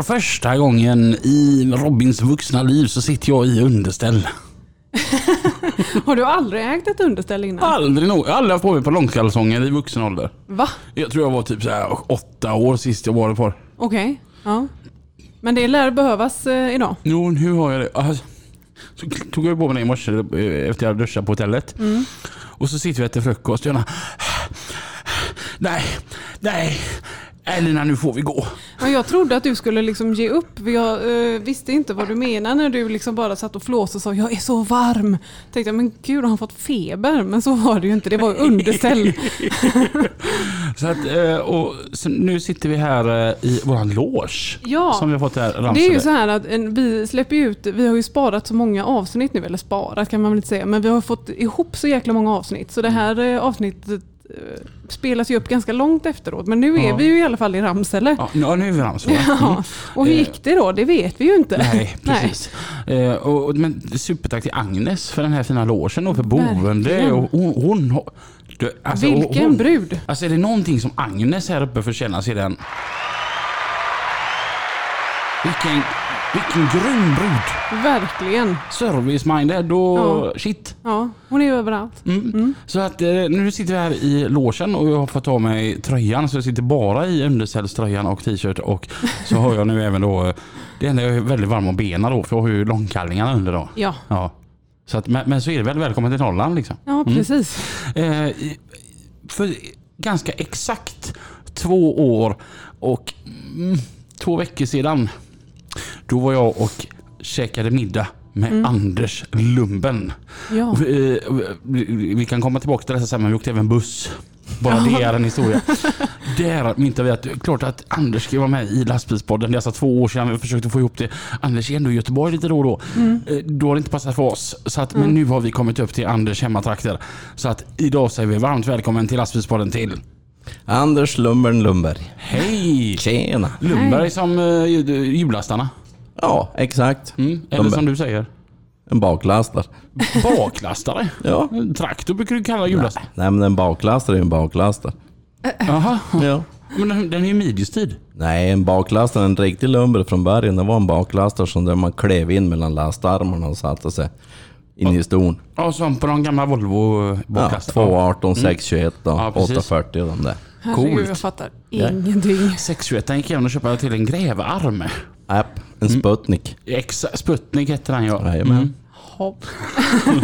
För första gången i Robins vuxna liv så sitter jag i underställ. Har du aldrig ägt ett underställ innan? Aldrig nog. Jag har aldrig haft på mig på långkalsonger i vuxen ålder. Va? Jag tror jag var typ så här åtta år sist jag var på. Okej. Ja. Men det lär behövas eh, idag. Jo, nu har jag det. Alltså, Så tog jag på mig det i morse eh, efter jag duschat på hotellet. Och så sitter vi och äter frukost och jag Nej, nej. Elina, nu får vi gå. Ja, jag trodde att du skulle liksom ge upp. Jag eh, visste inte vad du menade när du liksom bara satt och flåsade och sa jag är så varm. Tänkte jag, men gud har han fått feber? Men så var det ju inte. Det var underställ. Så att, eh, och så nu sitter vi här eh, i våran loge. Ja. Som vi har fått här Det är ju så här att en, vi släpper ut, vi har ju sparat så många avsnitt nu, eller sparat kan man väl inte säga, men vi har fått ihop så jäkla många avsnitt. Så det här eh, avsnittet spelas ju upp ganska långt efteråt. Men nu är Ja. vi ju i alla fall i Ramsele. Ja, nu är vi Ramsele. Ja. Och hur gick det då? Det vet vi ju inte. Nej, precis. Eh, och, och- men supertack till Agnes för den här fina logen och för boende. Och hon, hon, du, alltså, Vilken hon, brud! Alltså är det någonting som Agnes här uppe förtjänar så är den... Vilken, vilken grym brud! Verkligen. Service-minded och Ja. shit. Ja, hon är ju överallt. Mm. Så att eh, nu sitter vi här i logen och jag har fått ta mig tröjan så jag sitter bara i underställströjan och t-shirt och så har jag nu även då det enda jag är väldigt varm om benen då för jag har ju långkallingarna under då. Ja, Ja. Så att, men, så är det väl välkommen till Norrland liksom. ja precis. Eh, i- för ganska exakt två år och mm, två veckor sedan då var jag och käkade middag med Anders Lumben. Ja. Vi, eh, vi- vi kan komma tillbaka till detta sen men vi åkte även buss. Bara det är en historia. Där myntar vi att det klart att Anders ska vara med i lastbilspodden. Det är alltså två år sedan vi försökte få ihop det. Anders är ändå i Göteborg lite då och då. Eh, Då har det inte passat för oss. Så att, Men nu har vi kommit upp till Anders hemmatrakter. Så att idag säger vi varmt välkommen till lastbilspodden till Anders Lumbern Lundberg. Hej! Tjena. Lundberg som uh, hjulastarna. Ja, exakt. Mm. Eller De- som du säger, En baklastare. baklastare. Ja. Traktor brukar du kalla hjullastare. Nej men en baklastare är en baklastare. Jaha, Ja. men den, den är ju midjestid. Nej, en baklastare, en riktig lumber från början, det var en baklastare som där man klev in mellan lastarmarna och satte sig in i ston. Ja, som på de gamla Volvo Ja, baklastare. 218, 621 och Ja, precis. 840 de där. Herregud, Coolt. jag fattar Ja. ingenting. 621 gick jag och köpa till en grävarm. App, en Sputnik. Exa, Sputnik hette den ja. Jajamän. Hopp.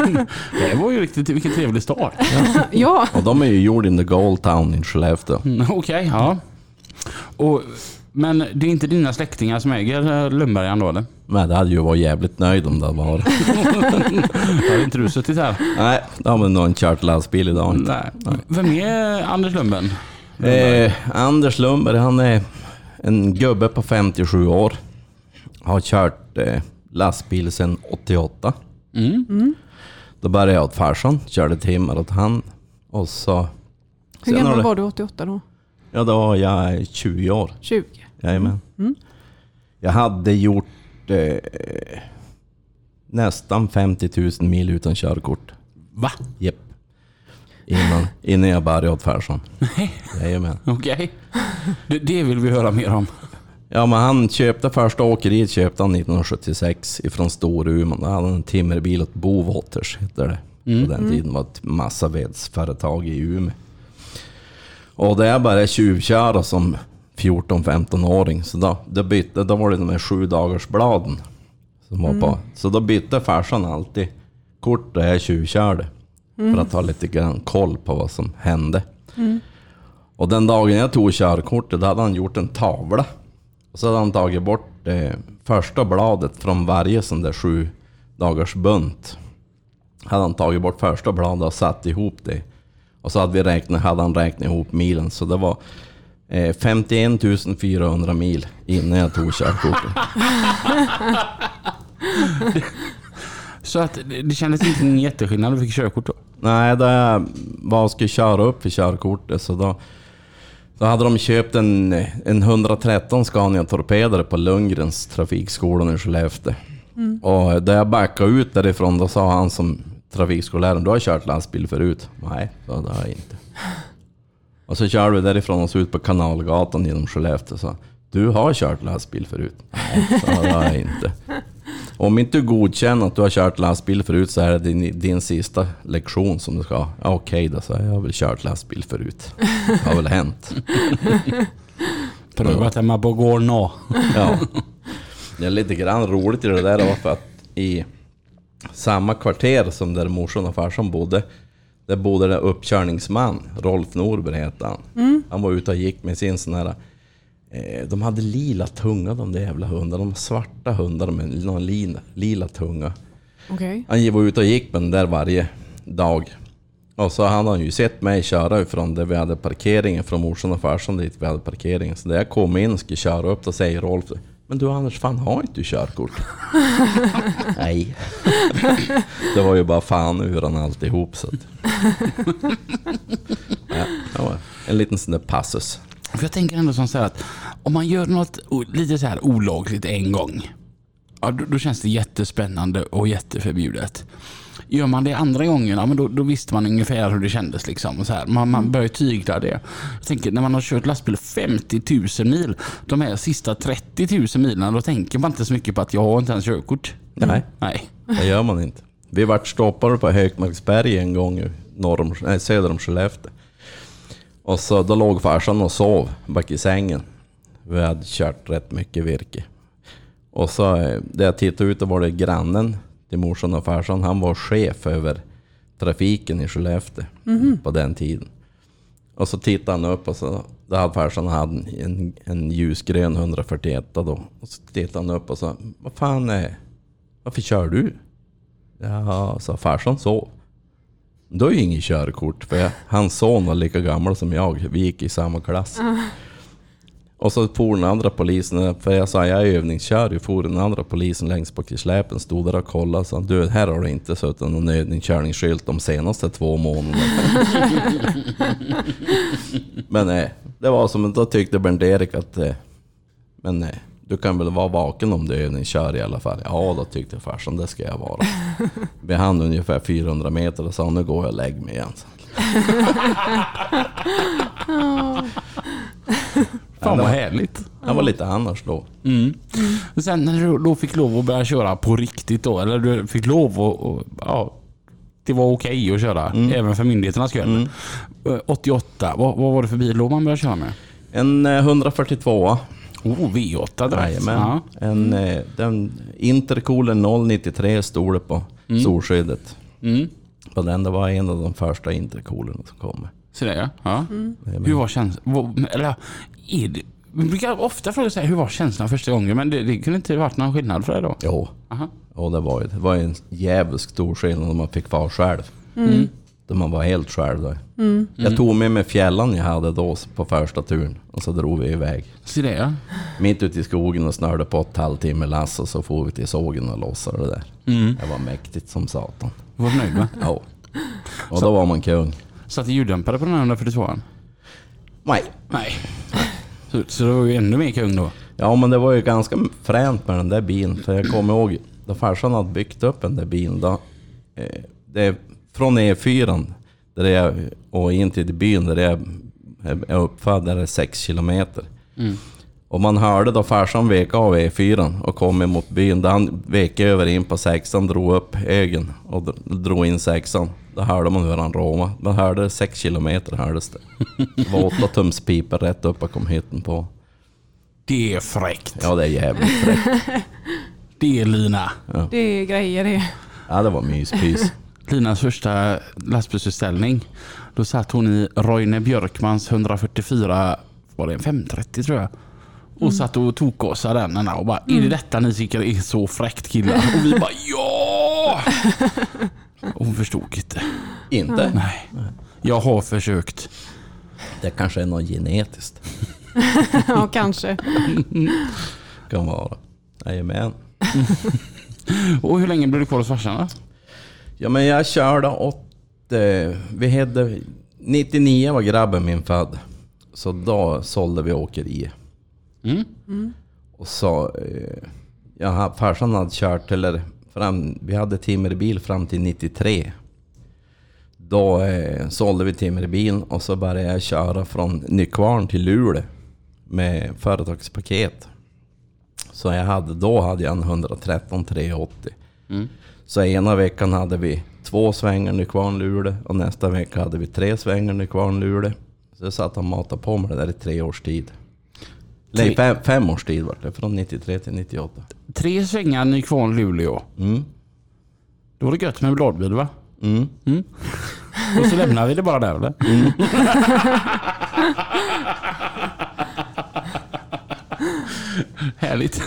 Det var ju riktigt, vilken trevlig start. Ja, Och de är ju gjorda in the Gold Town i Skellefteå. Mm, Okej, ja. Och, men det är inte dina släktingar som äger eh, Lundbergan då eller? Men det hade ju varit jävligt nöjd om det hade varit. Har inte du suttit här? Nej, de har väl nog inte kört lastbil idag inte. Nej. Vem är Anders Lundben? Eh, Anders Lundberg, han är en gubbe på 57 år. Har kört eh, lastbil sedan 88. Mm. Då började jag åt farsan, körde timmar åt han. Och så... hur gammal det- var du 88 då? Ja, då var jag 20 år. 20? Jajamän. Jag hade gjort eh, nästan 50 000 mil utan körkort. Va? Jepp. Innan, innan jag började åt farsan. Jajamän. Okej. Det, det vill vi höra mer om. Ja, men han köpte första åkeriet köpte han 1976 ifrån Storuman. Då hade han en timmerbil åt Bowaters, hette det. På den tiden var ett massavedsföretag i Umeå. Och det är bara tjuvköra som 14-15-åring. Så då, då, bytte, då var det de här sju dagars bladen som var på. Så då bytte farsan alltid kort där jag tjuvkörde. För att ha lite grann koll på vad som hände. Och den dagen jag tog körkortet, då hade han gjort en tavla. Och så hade han tagit bort eh, första bladet från varje sån där sju dagars bunt. Hade han tagit bort första bladet och satt ihop det. Och så hade, vi räknat, hade han räknat ihop milen, så det var eh, 51 400 mil innan jag tog körkortet. Så att det, det kändes inte en jätteskillnad när du fick körkort då? Nej, jag var och skulle köra upp för körkortet så då, då hade de köpt en, en 113 Scania Torpedare på Lundgrens trafikskolan i Skellefteå. Och där jag backade ut därifrån då sa han som trafikskollärare, du har kört lastbil förut? Nej, så det har jag inte. Och så körde vi därifrån och så ut på Kanalgatan genom Skellefteå och sa, du har kört lastbil förut? Nej, så det har jag inte. Om inte du godkänner att du har kört lastbil förut så är det din, din sista lektion som du ska. Ja, Okej då, så jag har väl kört lastbil förut. Det har väl hänt. Prövat hemma på gården och... Ja. Det är lite grann roligt i det där var för att i samma kvarter som där morsan och farsan bodde, där bodde det uppkörningsman, Rolf Norberg hette han. Han var ute och gick med sin sån här de hade lila tunga de där jävla hundarna. De var svarta hundar med någon lila, lila tunga. Okej. Han var ute och gick med den där varje dag. Och så hade han ju sett mig köra ifrån där vi hade parkeringen, från morsan och farsan dit vi hade parkeringen. Så när jag kom in och skulle köra upp, då säger Rolf Men du Anders, fan har inte du körkort? Nej. det var ju bara fan ur han alltihop så att... ja, en liten sån där passus. För jag tänker ändå som så här att om man gör något lite så här olagligt en gång. Ja, då, då känns det jättespännande och jätteförbjudet. Gör man det andra gången, ja, men då, då visste man ungefär hur det kändes. Liksom, och så här. Man, man börjar tygla det. Jag tänker, när man har kört lastbil 50 000 mil, de här sista 30 000 milen, då tänker man inte så mycket på att jag har inte ens körkort. Nej. Nej. Det gör man inte. Vi vart stoppade på Hökmarksberg en gång norr om, nej, söder om Skellefteå. Och så då låg farsan och sov bak i sängen. Vi hade kört rätt mycket virke. Och så eh, där jag tittade ut, då var det grannen till morsan och farsan. Han var chef över trafiken i Skellefteå på den tiden. Och så tittade han upp och så, då hade farsan hade en, en ljusgrön 141 då. Och så tittade han upp och sa, vad fan är, varför kör du? Ja, sa farsan sov. Då är ju inget körkort, för jag, hans son var lika gammal som jag. Vi gick i samma klass. Och så for den andra polisen, för jag sa jag är övningskör ju, for den andra polisen längst bak i släpen, stod där och kollade och sa du, här har det inte suttit någon övningskörningsskylt de senaste två månaderna. men nej, det var som, då tyckte Bernt-Erik att, eh, men nej, du kan väl vara vaken om du övningskör i alla fall? Ja, då tyckte farsan, det ska jag vara. Vi hann ungefär 400 meter och sa nu går jag och lägger mig igen. Fan vad härligt. Det var lite annars då. Mm. Sen när du då fick lov att börja köra på riktigt då, eller du fick lov att, och, ja, det var okej att köra, även för myndigheternas skull. Eh, 88, vad, vad var det för bil då man började köra med? En eh, 142 Oh, V8 direkt. Ja. En, eh, den Intercooler 093 stod det på solskyddet. Mm. På den, det var en av de första intercoolerna som kom. Så det ja. ja. Jajamän. Hur var känslan? Eller är det, vi brukar ofta fråga sig hur var känslan första gången? Men det, det kunde inte varit någon skillnad för dig då? Jo, Aha. och det var ju det var en jävligt stor skillnad när man fick vara själv. Mm. Då man var helt själv då. Jag tog med mig fjällan jag hade då på första turen och så drog vi iväg. Så det ja. Mitt ute i skogen och snörde på ett halvtimme lass och så får vi till sågen och lossade det där. Mm. Det var mäktigt som satan. Var du nöjd med? Ja. Och då var man kung. Satt det ljuddämpare på den här 142an? Nej. Nej. Så, så det var ju ännu mer kung då? Ja men det var ju ganska fränt med den där bilen. För jag kommer ihåg då farsan hade byggt upp den där bilen. Då, eh, det är från E4 där jag, och in till byn där jag är uppfödd, där är det 6 kilometer. Och man hörde då farsan veka av E4 och kom emot byn. Då han vek över in på sexan, drog upp högen och dr- drog in sexan. Då hörde man hur han råmade. Man hörde 6 kilometer hördes det. Det var 8 tums pipa rätt upp bakom hytten på. Det är fräckt. Ja det är jävligt fräckt. Det är Lina. Det är grejer det. Ja det var myspys. Linas första lastbilsutställning. Då satt hon i Roine Björkmans 144, var det en 530 tror jag. Och satt och tokåsade den och bara, är det detta ni tycker är så fräckt killar? Och vi bara, ja! Och hon förstod inte. Inte? Nej. Jag har försökt. Det kanske är något genetiskt. ja, kanske. Kan vara. Jajamän. Och hur länge blev du kvar hos farsan? Ja men jag körde åt... Eh, vi hade... 99 var grabben min född. Så då sålde vi åkeriet. Mm. Och så... Eh, ja, farsan hade kört, eller fram, vi hade timmerbil fram till 93. Då eh, sålde vi timmerbilen och så började jag köra från Nykvarn till Luleå med företagspaket. Så jag hade, då hade jag en 113 380. Mm. Så ena veckan hade vi två svängar Nykvarn Luleå och nästa vecka hade vi tre svängar Nykvarn Luleå. Så jag satt och matade på med det där i tre års tid. Nej, fem, fem års tid var det. Från 93 till 98. Tre svängar Nykvarn Luleå. Mm. Då var det gött med bladbil va? Mm. Och så lämnar vi det bara där eller? Härligt.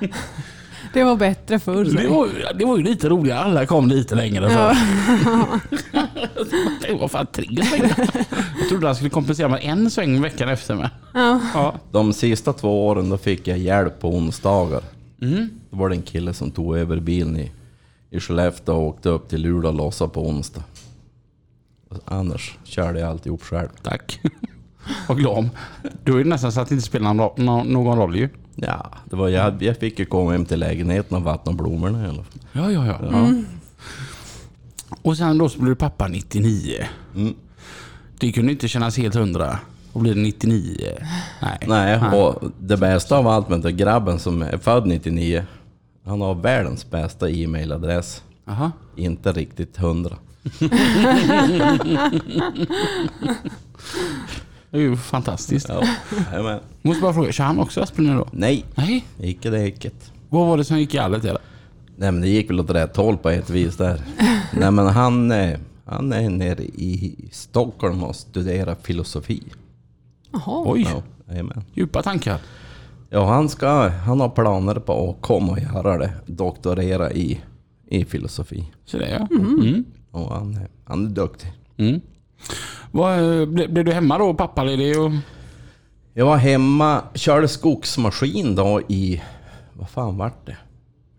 Det var bättre förr. Det var, det var ju lite roligare. Alla kom lite längre förr. Ja. Det var fan tre svängar. Jag trodde han skulle kompensera med en sväng veckan efter med. Ja. Ja. De sista två åren då fick jag hjälp på onsdagar. Mm. Då var det en kille som tog över bilen i, i Skellefteå och åkte upp till Luleå och lossade på onsdag. Annars körde jag alltihop själv. Tack. Vad glad. Då är det nästan så att det inte spelar någon roll ju. Ja, det var, jag, jag fick ju komma hem till lägenheten och vattna blommorna i alla fall. Ja, ja, ja. Och sen då så blev du pappa 99. Mm. Det kunde inte kännas helt hundra. Och blir det 99? Nej. Nej, och det bästa av allt med grabben som är född 99, han har världens bästa e-mailadress. Inte riktigt hundra. Det är ju fantastiskt. Ja, jajamän. Måste bara fråga, kör han också Asplund då? Nej, Nej. icke det icket. Vad var det som gick galet? Eller? Nej men det gick väl åt rätt håll på ett vis där. Nej men han, eh, han är nere i Stockholm och studerar filosofi. Jaha. Oj, Ja, jajamän. djupa tankar. ja han, ska, han har planer på att komma och göra det. Doktorera i, i filosofi. Så det ja. Mm. Och han, är- han är duktig. Mm. Vad, eh, ble, blev du hemma då pappaledig? Och... Jag var hemma, körde skogsmaskin då i, vad fan vart det?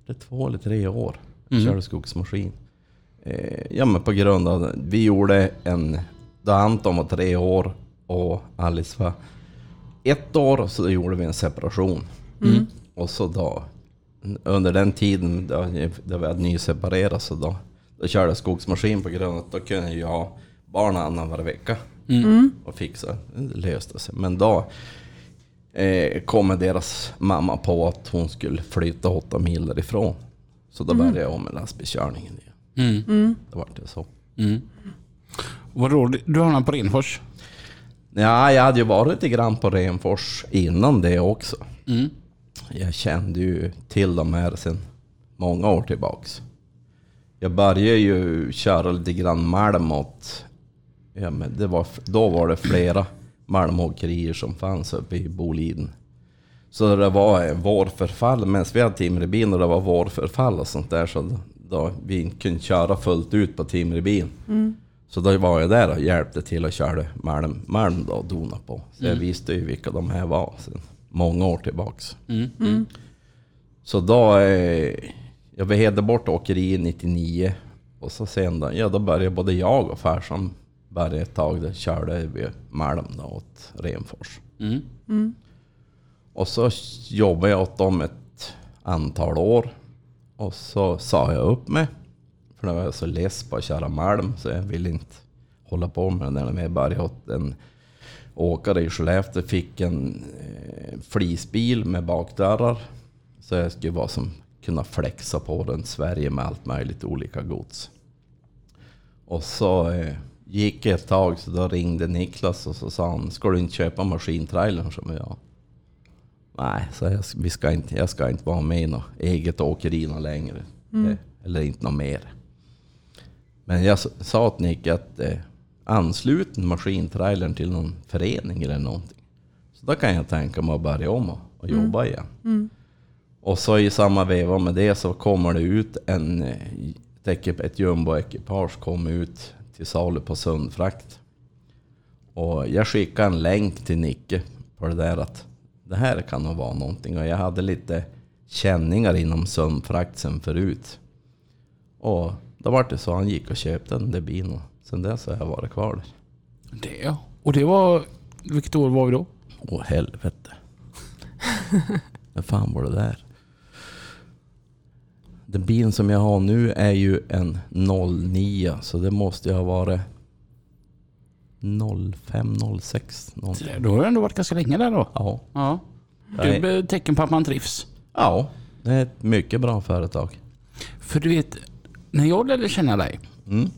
Det två eller tre år. Jag körde skogsmaskin. Eh, ja men på grund av, vi gjorde en, då Anton var tre år och Alice var ett år, så då gjorde vi en separation. Och så då, under den tiden då, då vi hade nyseparerat så då, då körde jag skogsmaskin på grund av att då kunde jag ha barn annan varje vecka. Och fixa, det löste sig. Men då eh, kommer deras mamma på att hon skulle flytta åtta mil därifrån. Så då började jag om med lastbilskörningen igen. Mm. Då var det så. Mm. Vadå, du- du hamnade på Renfors? Ja, jag hade ju varit lite grann på Renfors innan det också. Mm. Jag kände ju till de här sedan många år tillbaks. Jag började ju köra lite grann malm åt... Ja, men det var, då var det flera malmåkerier som fanns uppe i Boliden. Så det var eh, vårförfall, medan vi hade timmerbil och det var vårförfall och sånt där så då, vi inte kunde köra fullt ut på timmerbil. Så då var jag där och hjälpte till och körde malm, malm då och dona på. Så jag visste ju vilka de här var sedan många år tillbaks. Mm. Mm. Så då, eh, jag behövde bort åkeri 99 och så sen då, ja då började både jag och farsan började ett tag, där körde vi malm då åt Renfors. Mm. Och så jobbade jag åt dem ett antal år. Och så sa jag upp mig. För då var jag så less på att köra malm så jag ville inte hålla på med det. Men jag började åt en åkare i Skellefteå. Fick en eh, flisbil med bakdörrar. Så jag skulle vara som kunna flexa på runt Sverige med allt möjligt olika gods. Och så eh, gick ett tag så då ringde Niklas och så sa han, ska du inte köpa maskintrailern som jag? Nej, så jag, vi ska inte, jag ska inte vara med i något eget åkeri något längre. Eh, Eller inte något mer. Men jag sa till Nick att eh, anslut maskintrailern till någon förening eller någonting. Så då kan jag tänka mig att börja om och, och jobba igen. Och så i samma veva med det så kommer det ut en, eh, ett, ett jumboekipage kom ut till salu på Sundfrakt. Och jag skickade en länk till Nicke på det där att det här kan nog vara någonting. Och jag hade lite känningar inom Sundfrakt sen förut. Och då var det så han gick och köpte den där bilen. och Sen dess har jag varit kvar där. Det ja. Och det var... Vilket år var vi då? Åh helvete. När fan var det där? Den bilen som jag har nu är ju en 09 så det måste ju ha varit 05, 06 någonting. Då har du ändå varit ganska länge där då. Ja. Ja. Det är ett tecken på att man trivs. ja, det är ett mycket bra företag. För du vet, när jag lärde känna dig. Mm.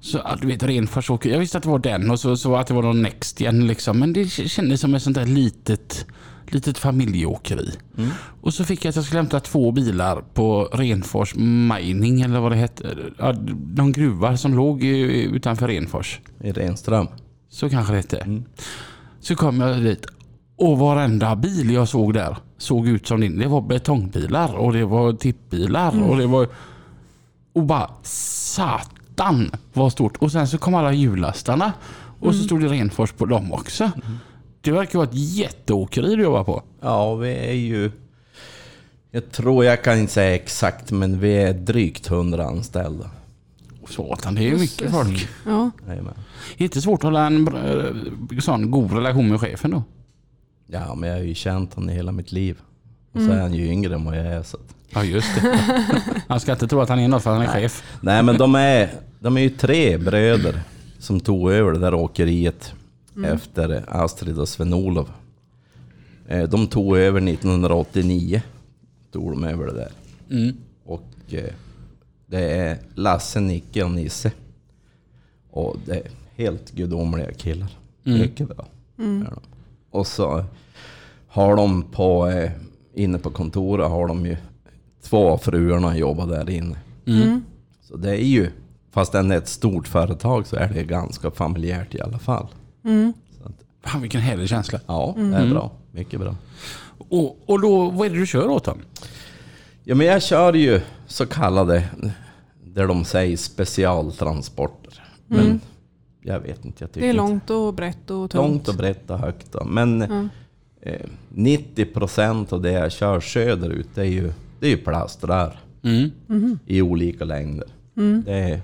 Så att du vet Renfors åker, jag visste att det var den och så, så att det var någon Next igen liksom. Men det kändes som ett sånt där litet, litet familjeåkeri. Mm. Och så fick jag att jag skulle hämta två bilar på Renfors Mining eller vad det hette. Ja, de gruvar som låg utanför Renfors. I Renström. Så kanske det hette. Så kom jag dit och varenda bil jag såg där såg ut som din. Det var betongbilar och det var tippbilar och det var... Och bara satan vad stort. Och sen så kom alla hjulastarna och så stod det Renfors på dem också. Det verkar vara ett jätteåkeri du jobbar på. Ja, vi är ju... Jag tror, jag kan inte säga exakt, men vi är drygt 100 anställda. Satan, det är ju mycket folk. Ja. Jajamän. Det är inte svårt att hålla en bra- sån god relation med chefen då. Ja, men jag har ju känt honom i hela mitt liv. Och så är han ju yngre än vad jag är. Så att... Ja just det. Han ska inte tro att han är något för att han är chef. Nej, men de är, de är ju tre bröder som tog över det där åkeriet efter Astrid och Sven-Olof. Eh, De tog över 1989. Tog de över det där. Mm. Och eh, det är Lasse, Nicke och Nisse. Och det är helt gudomliga killar. Mycket bra. de. Och så har de på, eh, inne på kontoret har de ju två av fruarna jobbar där inne. Så det är ju, fast den är ett stort företag så är det ganska familjärt i alla fall. Att, Fan vilken härlig känsla. ja, det är bra. Mycket bra. Och, och då, vad är det du kör åt dem? Ja men jag kör ju så kallade, där de säger specialtransporter. Men jag vet inte, jag tycker Det är inte. långt och brett och tungt. Långt och brett och högt då. Men eh, 90% av det jag kör söderut det är ju, det är ju plaströr Mm. i olika längder. Det är,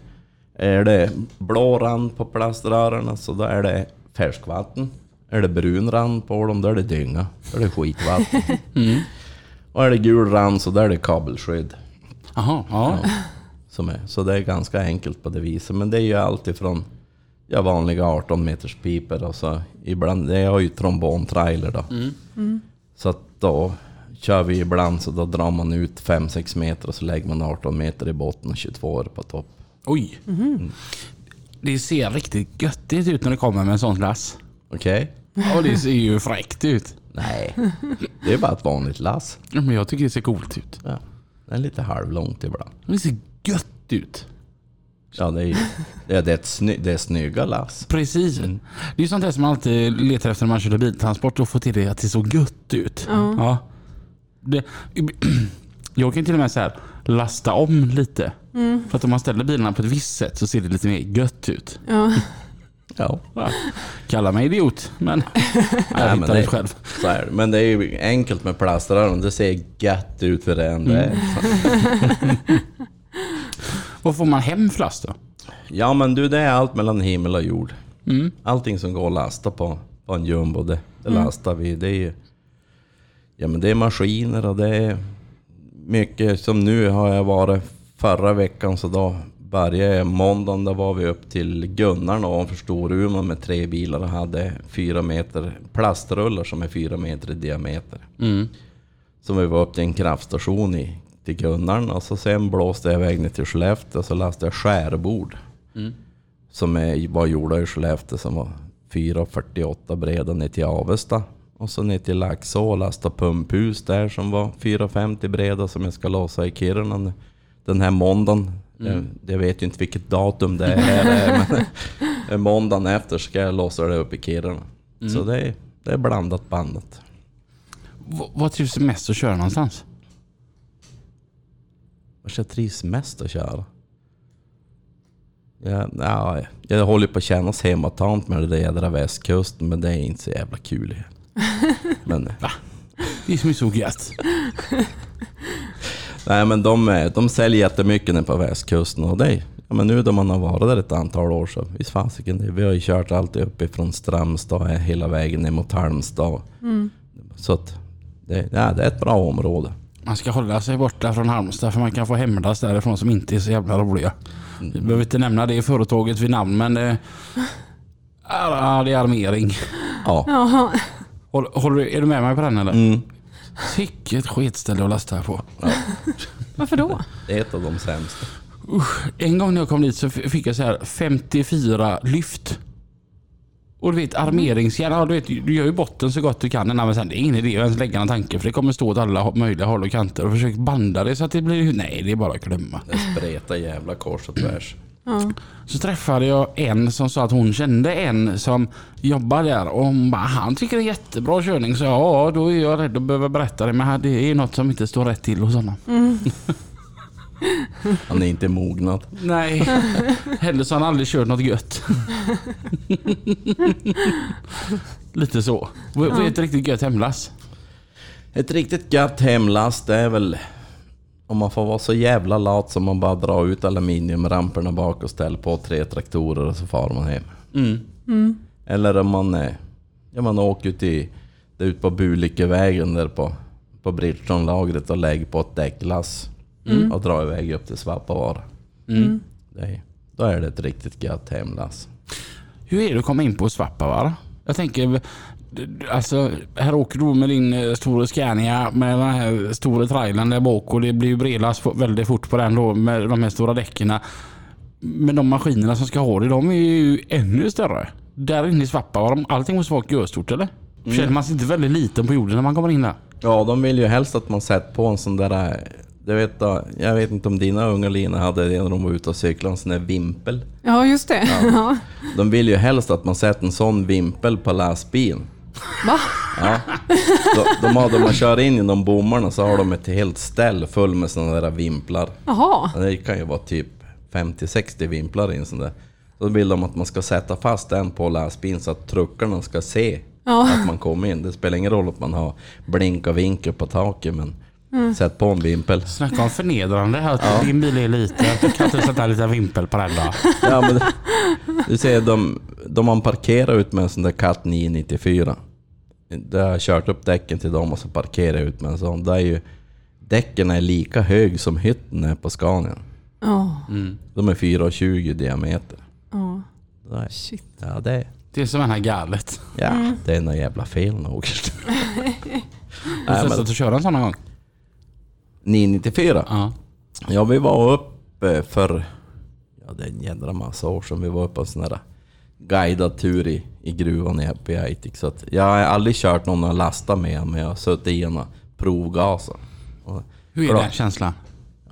är det blå rand på plaströren så då är det färskvatten. Är det brun rand på dem då är det dynga. Då är det skitvatten. Och är det gul rand så då är det kabelskydd. Jaha, ja. Som är. Så det är ganska enkelt på det viset. Men det är ju allt ifrån ja, vanliga 18 meters piper och så ibland, det är ju trombontrailer då. Så att då kör vi ibland så då drar man ut 5-6 meter och så lägger man 18 meter i botten och 22 år på topp. Oj. Det ser riktigt göttigt ut när det kommer med en sån lass. Okej? Ja, det ser ju fräckt ut. Nej, det är bara ett vanligt lass. Ja, Men jag tycker det ser coolt ut. Ja, det är lite halvlångt ibland. Det ser gött ut. Ja, det är, det är, det är, ett sny, det är snygga lass. Precis. Det är ju sånt där som man alltid letar efter när man kör biltransport och får till det att det så gött ut. Ja. Det, jag kan till och med så här lasta om lite. För att om man ställer bilarna på ett visst sätt så ser det lite mer gött ut. Ja. Ja, Ja. Kalla mig idiot, men jag men hittar det- det själv. så är det. Men det är ju enkelt med plaströren. Det ser gött ut för det än det är. Så- Vad får man hem flast då? Ja men du, det är allt mellan himmel och jord. Mm. Allting som går att lasta på, på en jumbo, det, det lastar vi. Det är. Ja men det är maskiner och det är mycket. Som nu har jag varit förra veckan så då började jag måndagen, då var vi upp till Gunnarn ovanför Storuman med tre bilar och hade fyra meter plastrullar som är fyra meter i diameter. Mm. Så vi var upp till en kraftstation i, till Gunnarn och så sen blåste jag iväg ner till Skellefteå och så lastade jag skärbord. Som är, var gjorda i Skellefteå som var 4,48 breda ner till Avesta. Och så ner till Laxå och lasta pumphus där som var 4,50 breda som jag ska låsa i Kiruna nu. den här måndagen. Jag, jag vet ju inte vilket datum det är men måndagen efter ska jag låsa det upp i Kiruna. Så det är, det är blandat bandet. V- vad trivs du mest att köra någonstans? Vart jag trivs mest att köra? Ja, ja, jag håller på att kännas hemmatant med det där jädra västkusten, men det är inte så jävla kul. Men, Det är som är så gött. nej, men de, eh, de säljer jättemycket nere på västkusten och det, ja, men nu då man har varit där ett antal år så visst fasiken det. Vi har ju kört alltid uppifrån Strömstad eh, hela vägen ner mot Halmstad. Så att det, ja, det är ett bra område. Man ska hålla sig borta från Halmstad för man kan få hämnas därifrån som inte är så jävla roliga. Vi behöver inte nämna det företaget vid namn men det, ja, det är armering. Ja. Håll, håller, du- är du med mig på den eller? Mm. Vilket skitställe att lasta på. Varför då? Det är ett av de sämsta. En gång när jag kom dit så fick jag så här 54 lyft. Och du vet armeringsjärn, ja, du, vet, du gör ju botten så gott du kan. Nej, men sen, det är ingen idé att ens lägga någon tanke för det kommer stå åt alla möjliga håll och kanter. Och försök banda det så att det blir... Nej, det är bara att glömma. Det spretar jävla kors och tvärs. Ja. Så träffade jag en som sa att hon kände en som jobbar där och hon bara, han tycker det är jättebra körning. Så ja, då är jag rädd att behöva berätta det men det är något som inte står rätt till hos honom. Han är inte mognad. Nej, heller så har han aldrig kört något gött. Lite så. Vad är ett riktigt gött hemlass? Ett riktigt gött hemlast det är väl om man får vara så jävla lat som man bara drar ut aluminiumramperna bak och ställer på tre traktorer och så far man hem. Mm. Eller om man, eh, ja, man åker ut, i, där ut på Bulikevägen där på, på Bridgestone-lagret och lägger på ett däcklass och drar iväg upp till Svappavaara. Mm. Det är, då är det ett riktigt gött hemlass. Hur är det att komma in på Svappavaara? Jag tänker, alltså här åker du med din eh, stora Scania med den här stora trailern där bak och det blir ju bredlast väldigt fort på den då med de här stora däcken. Men de maskinerna som ska ha det, de är ju ännu större. Där inne i Svappavaara, allting måste vara görstort eller? Känner man sig inte väldigt liten på jorden när man kommer in där? Ja, de vill ju helst att man sätter på en sån där... eh, Du vet, då, jag vet inte om dina unga Lina hade det när de var ute och cyklade, en sån där vimpel. ja, just det. Ja. De vill ju helst att man sätter en sån vimpel på lastbilen. Va? Ja. De, de har, de man kör in genom bommarna så har de ett helt ställ full med såna där vimplar. Jaha. Det kan ju vara typ 50-60 vimplar i en sån där. Så vill de att man ska sätta fast den på lastbilen så att truckarna ska se Ja. att man kommer in. Det spelar ingen roll att man har blink och vinkel på taket men Mm. sätt på en vimpel. Snacka om förnedrande här. att Din bil är liten. Du kan inte sätta en liten vimpel på den då. Ja, men, du ser, de, de man parkerar ut med en sån där Cat 994. Där har jag kört upp däcken till dem och så parkerar jag ut med en sån. Där är ju, däcken är lika hög som hytten är på Scania. Ja. De är 4,20 i diameter. Ja. Det är, Shit. ja, det är, Det är som en här galet. ja, det är något jävla fel nog. Har du testat att köra en sån någon gång? 994? Ja. Ja, vi var uppe för... Ja, det är en jädra massa år sedan vi var uppe på en sån här guidad tur i, i gruvan i Aitik. Så att jag har aldrig kört någon och lastat med men jag har suttit i en och provgasat. Och Hur är den känslan?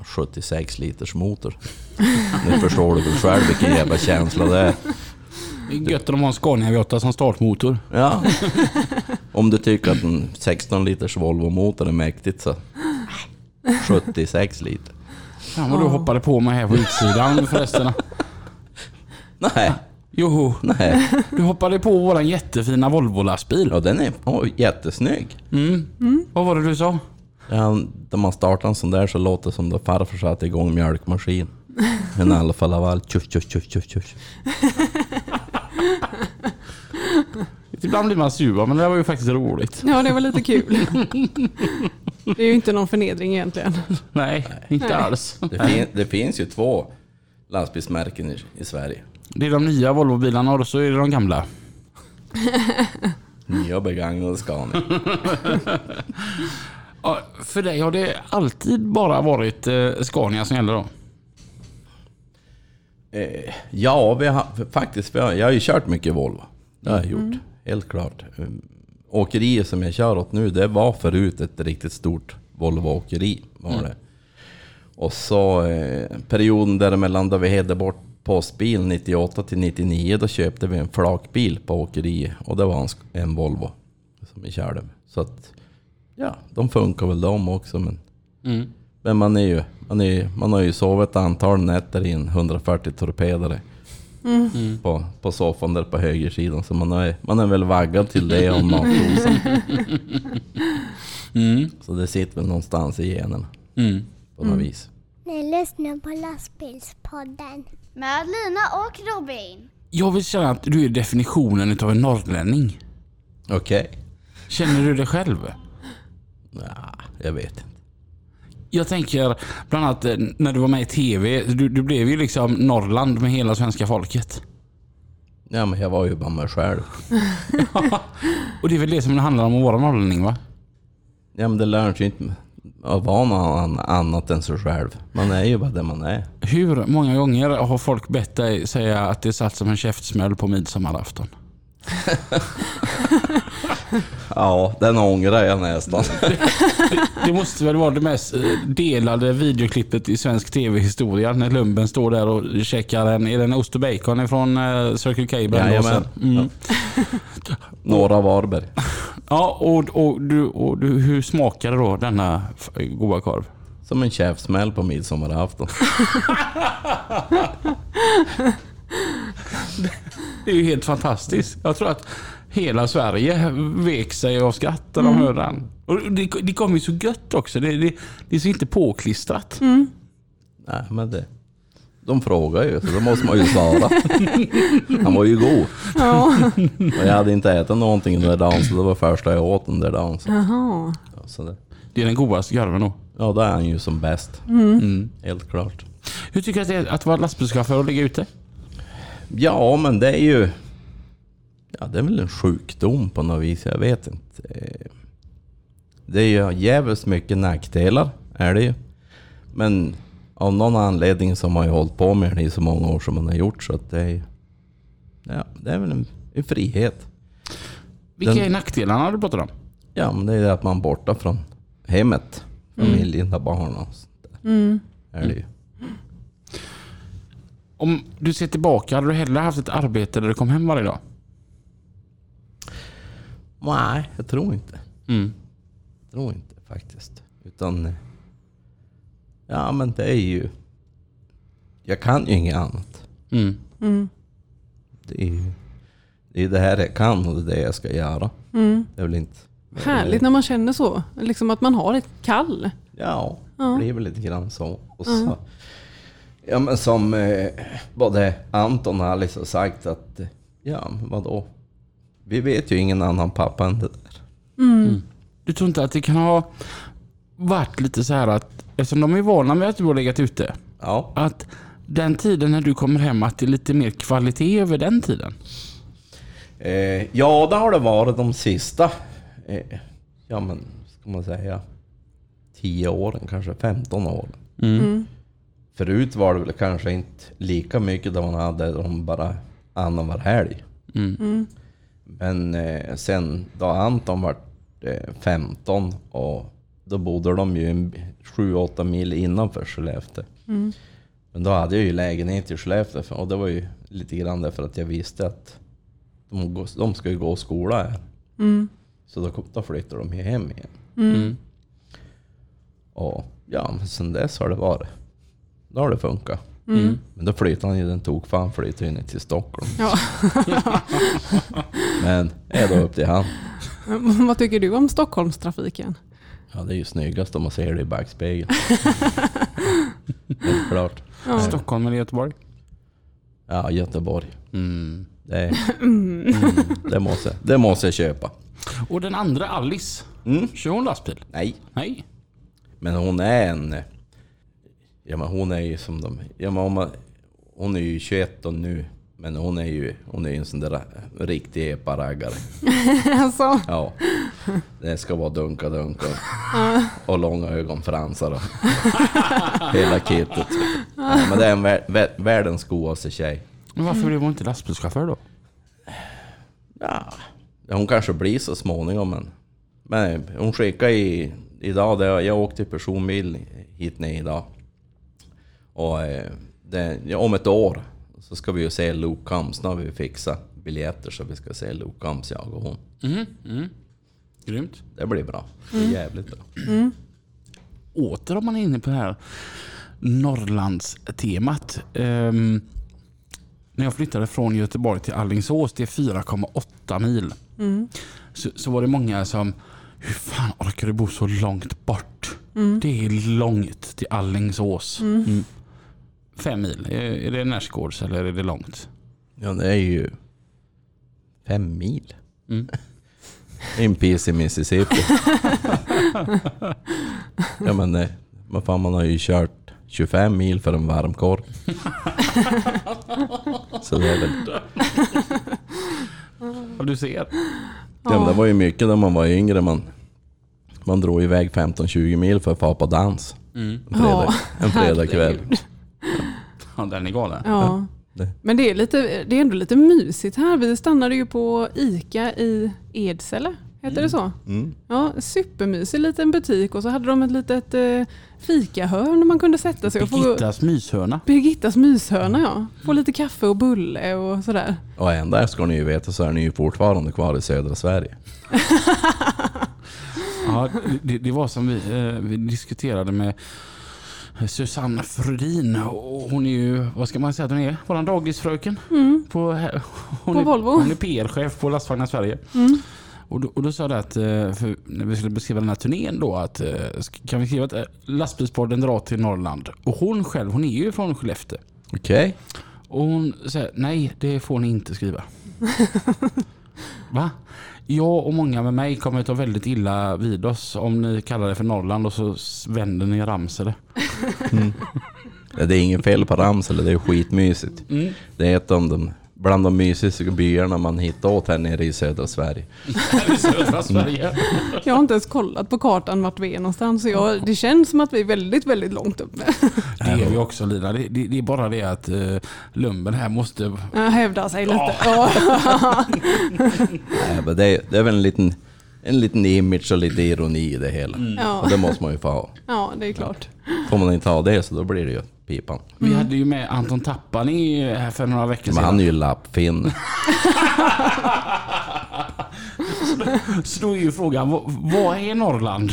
76 liters motor. Nu förstår du väl själv vilken jävla känsla det är. Det är gött att de har en Scania V8 som startmotor. Ja. Om du tycker att en 16 liters Volvo-motor är mäktigt så... 76 liter. Fan vad du hoppade på mig här på utsidan förresten. Nej, Joho, nej. du hoppade på våran jättefina Volvo-lastbil. Ja, den är oh, jättesnygg. Mm. Vad var det du sa? Ja, när man startar en sån där så låter det som då farfar satte igång mjölkmaskin. En Alfa Laval, tjuff tjuff tjuff tjuff tjuff. Ibland blir man sur men det var ju faktiskt roligt. ja, det var lite kul. Det är ju inte någon förnedring egentligen. Nej, inte Nej. alls. Det, fin, det finns ju två lastbilsmärken i, i Sverige. Det är de nya Volvo-bilarna och så är det de gamla. Nya begagnade Scania. Ja, för dig har det alltid bara varit eh, Scania som gäller då? Eh, ja, vi har, faktiskt. Vi har, jag har ju kört mycket Volvo. Det har jag gjort. Helt klart. Um, Åkeriet som jag kör åt nu, det var förut ett riktigt stort Volvo-åkeri. Var det. Och så eh, perioden däremellan då vi hade bort postbil 98 till 99, då köpte vi en flakbil på åkeriet. Och det var en, Volvo som vi körde. Så att, ja, de funkar väl de också. Men, Mm. men man, är ju, man, är, ju- man har ju sovit ett antal nätter i en 140 torpedare. På, på soffan där på högersidan. Så man är, man är väl vaggad till det och matdosan. Mm. Så det sitter väl någonstans i generna Mm. på något vis. Ni lyssnar på lastbilspodden. Med Lina och Robin. Jag vill känna att du är definitionen av en norrlänning. Okej. Känner du det själv? Ja, jag vet inte. Jag tänker bland annat eh, när du var med i TV. Du, du blev ju liksom Norrland med hela svenska folket. Ja, men jag var ju bara mig själv. Och det är väl det som det handlar om att vara norrlänning va? Ja, men det lär sig inte att vara något an- annat än sig själv. Man är ju bara det man är. Hur många gånger har folk bett dig säga att det satt som en käftsmäll på midsommarafton? Ja, den ångrar jag nästan. Det måste väl vara det mest eh, delade videoklippet i svensk tv-historia när Lumben står där och käkar en, är det en ost och bacon från eh, Circle K? Jajamän. Mm. Norra Varberg. Ja, och, och, du, och du, hur smakar då denna goda korv? Som en käftsmäll på midsommarafton. Det är ju helt fantastiskt. Jag tror att hela Sverige vek sig av skratt när de hörde den. Och det, det kom ju så gött också. Det, det, det är så inte påklistrat. Nej, men det... De frågar ju, så då måste man ju svara. Han var ju god. Ja. Och jag hade inte ätit någonting den där dagen, så det var första jag åt den där dagen. Så, Jaha. ja, så det, Det är den godaste korven då. ja, då är han ju som bäst. Mm. Helt klart. Hur tycker du att det är att vara lastbilschaufför och ligga ute? Ja, men det är ju... Ja, det är väl en sjukdom på något vis. Jag vet inte. Det är ju jävligt mycket nackdelar, är det ju. Men av någon anledning så har man ju hållit på med det i så många år som man har gjort. Så att det är. Ja, det är väl en, en frihet. Vilka Den- är nackdelarna du pratar om? Ja, men det är det att man är borta från hemmet. Familjen, mm. barnen och sånt där. Mm. Är det ju. Om du ser tillbaka, hade du hellre haft ett arbete där du kom hem varje dag? Nej, jag tror inte. Mm. Jag tror inte faktiskt. Utan... Ja, men det är ju... Jag kan ju inget annat. Mm. Mm. Det är ju det, är det här jag kan och det är det jag ska göra. Mm. Det är väl inte... Härligt när man känner så. Liksom att man har ett kall. Ja, Ja. det blir väl lite grann så. Och så ja, men som eh, både Anton och Alice har sagt att... Ja, men vadå? Vi vet ju ingen annan pappa än det där. Du tror inte att det kan ha varit lite så här att, eftersom de är vana med att du har legat ute, Ja, att den tiden när du kommer hem, att det är lite mer kvalitet över den tiden? eh, ja det har det varit de sista... Eh, ja, men ska man säga... 10 åren, kanske 15 åren. Mm. Förut var det väl kanske inte lika mycket då man hade om bara annan var helg. Mm. Mm. Men eh, sen då Anton var eh, 15 och då bodde de ju 7-8 mil innanför Skellefteå. Mm. Men då hade jag ju lägenhet i Skellefteå för- och det var ju lite grann därför att jag visste att de, de ska ju gå i skola här. Mm. Så då, då flyttade de ju hem igen. Mm. Och ja, men sen dess har det varit. Då har det funkat. Mm. Men då flyttade han ju, den tog fan flyttade ju ner till Stockholm. Ja. Men är då upp till han. Vad tycker du om Stockholmstrafiken? Ja, det är ju snyggast om man ser det i backspegeln. Helt klart. Ja. Stockholm eller Göteborg? Ja, Göteborg. Mm. Det, mm, det, måste, det måste jag köpa. Och den andra, Alice, Mm? kör hon lastbil? Nej, Nej. men hon är en... Ja, men hon är ju som de... Ja, men om man, hon är ju 21 och nu. Men hon är ju hon är ju en sån där riktig epa-raggare. alltså, Ja. Det ska vara dunka-dunka och långa ögonfransar och hela kittet. Ja, men det är en vär, vär, världens godaste tjej. Men varför blev hon inte lastbilschaufför då? Ja, hon kanske blir så småningom men... Men hon skickade i, idag, det, jag åkte i personbil hit ner idag. Och eh, det, om ett år så ska vi ju se Luke Combs. Nu har vi fixat biljetter så vi ska se Luke Combs, jag och hon. Mm. Mm. Grymt. Det blir bra. Det är jävligt bra. åter om man är inne på det här Norrlandstemat. Um, när jag flyttade från Göteborg till Allingsås, det är 4,8 mil. Mm. Så, så var det många som, hur fan orkar du bo så långt bort? Mm. Det är långt till Allingsås. Mm. Fem mil, är, det närsgårds eller är det långt? Ja, det är ju fem mil. Mm. En piece i Mississippi. ja men nej, vad fan man har ju kört 25 mil för en varmkorv. Så det är väl... Ja, du ser. Ja, men det var ju mycket när man var yngre. Man, man drog iväg 15-20 mil för att få på dans. Mm. En fredag, en fredagkväll. herregud. Ja, den är galen. Ja. Men det är, lite, det är ändå lite mysigt här. Vi stannade ju på ICA i Edsele. Heter det så? Mm. Ja, supermysig liten butik och så hade de ett litet eh, fikahörn där man kunde sätta sig och få Birgittas myshörna. Birgittas myshörna ja. Få lite kaffe och bulle och sådär. Och ända ska ni ju veta så är ni ju fortfarande kvar i södra Sverige. Ja, det, det var som vi, eh, vi diskuterade med Susanne Frodin. Och Hon är ju, vad ska man säga att hon är? Våran dagisfröken. Mm. På, hon På är, Volvo. Hon är PR-chef på Lastvagnar Sverige. Mm. Och då, och då sa det att, eh, när vi skulle beskriva den här turnén då, att eh, kan vi skriva att eh, lastbilspodden drar till Norrland? Och hon själv, hon är ju från Skellefteå. Okej? Och hon säger, nej det får ni inte skriva. Va? Jag och många med mig kommer att ta väldigt illa vid oss om ni kallar det för Norrland och så vänder ni Ramsele. Ja, det är ingen fel på Ramsele, det är skitmysigt. Mm. Det är ett av de, bland de mysigaste byarna man hittar åt här nere i södra Sverige. I södra Sverige. Jag har inte ens kollat på kartan vart vi är någonstans. Så jag, det känns som att vi är väldigt, väldigt långt uppe. Det är vi också Lina. Det, det, det är bara det att uh, Lumben här måste... Jag hävdar sig lite. Ja. Nej, men det, är, det är väl en liten, en liten image och lite ironi i det hela. Mm. Ja. Och det måste man ju få ha. ja, det är klart. Får man inte ha det så då blir det ju pipan. Vi hade ju med Anton Tappani här för några veckor Men sedan. han är ju lappfinn. Så då är ju frågan, vad, vad är Norrland?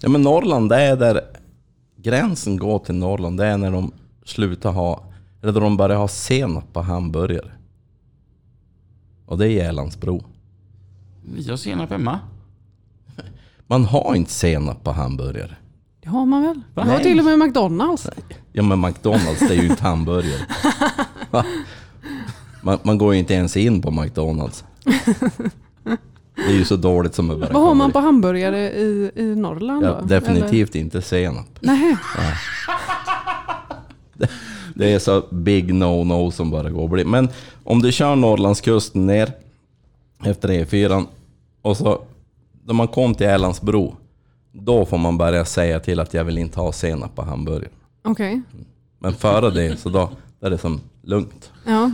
Ja men Norrland, det är där gränsen går till Norrland. Det är när de slutar ha, eller då de börjar ha senap på hamburgare. Och det är Järlandsbro. Vi har senap hemma. Man har inte senap på hamburgare. Det har man väl? Va? Det har Nej. till och med McDonalds. Ja men McDonalds, det är ju inte hamburgare. Man, man går ju inte ens in på McDonalds. Det är ju så dåligt som det bara Vad har man på hamburgare i, i Norrland Ja, då? definitivt inte senap. Eller? Nej. Det är så big no-no som bara går att bli. Men om du kör Norrlandskusten ner efter E4 och så när man kom till Älandsbro, då får man börja säga till att jag vill inte ha senap på hamburgaren. Okej. Men före det så då, då är det som lugnt. Ja.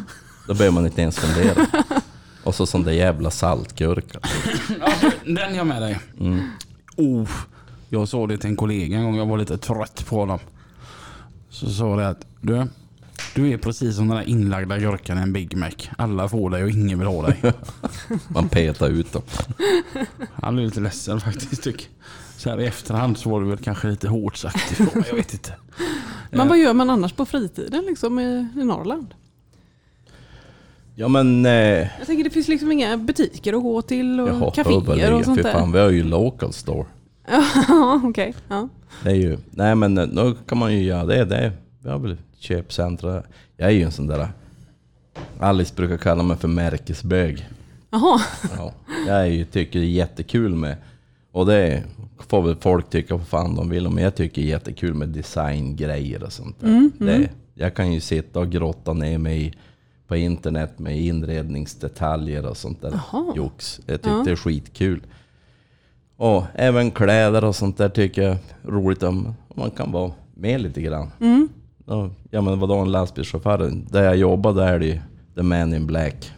Då behöver man inte ens fundera. Och så sån där jävla saltgurka. Ja, den jag med dig. Oh, jag sa det till en kollega en gång, jag var lite trött på dem. Så sa det att du, du är precis som den där inlagda gurkan i en Big Mac. Alla får dig och ingen vill ha dig. Man petar ut dem. Han blev lite ledsen faktiskt. Tyck. Så här i efterhand så var det väl kanske lite hårt sagt ifrån, jag vet inte. Men vad gör man annars på fritiden liksom i, i Norrland? Ja men... Eh, Jag tänker det finns liksom inga butiker att gå till och jaha, kaféer och sånt där. fan, vi har ju local store. Ja, okej. Ja. Det är ju, nej men eh, då kan man ju göra det. det vi har väl köpcentra. Jag är ju en sån där... Alice brukar kalla mig för märkesbög. Jaha. Ja, jag är ju, tycker det är jättekul med... Och det får väl folk tycka vad fan de vill om, men jag tycker det är jättekul med designgrejer och sånt där. Det, jag kan ju sitta och grotta ner mig på internet med inredningsdetaljer och sånt där jox. Jag tycker det är skitkul. Och även kläder och sånt där tycker jag är roligt om man kan vara med lite grann. Ja, Ja men vadå en lastbilschaufför? Där jag jobbar där är det ju the man in black.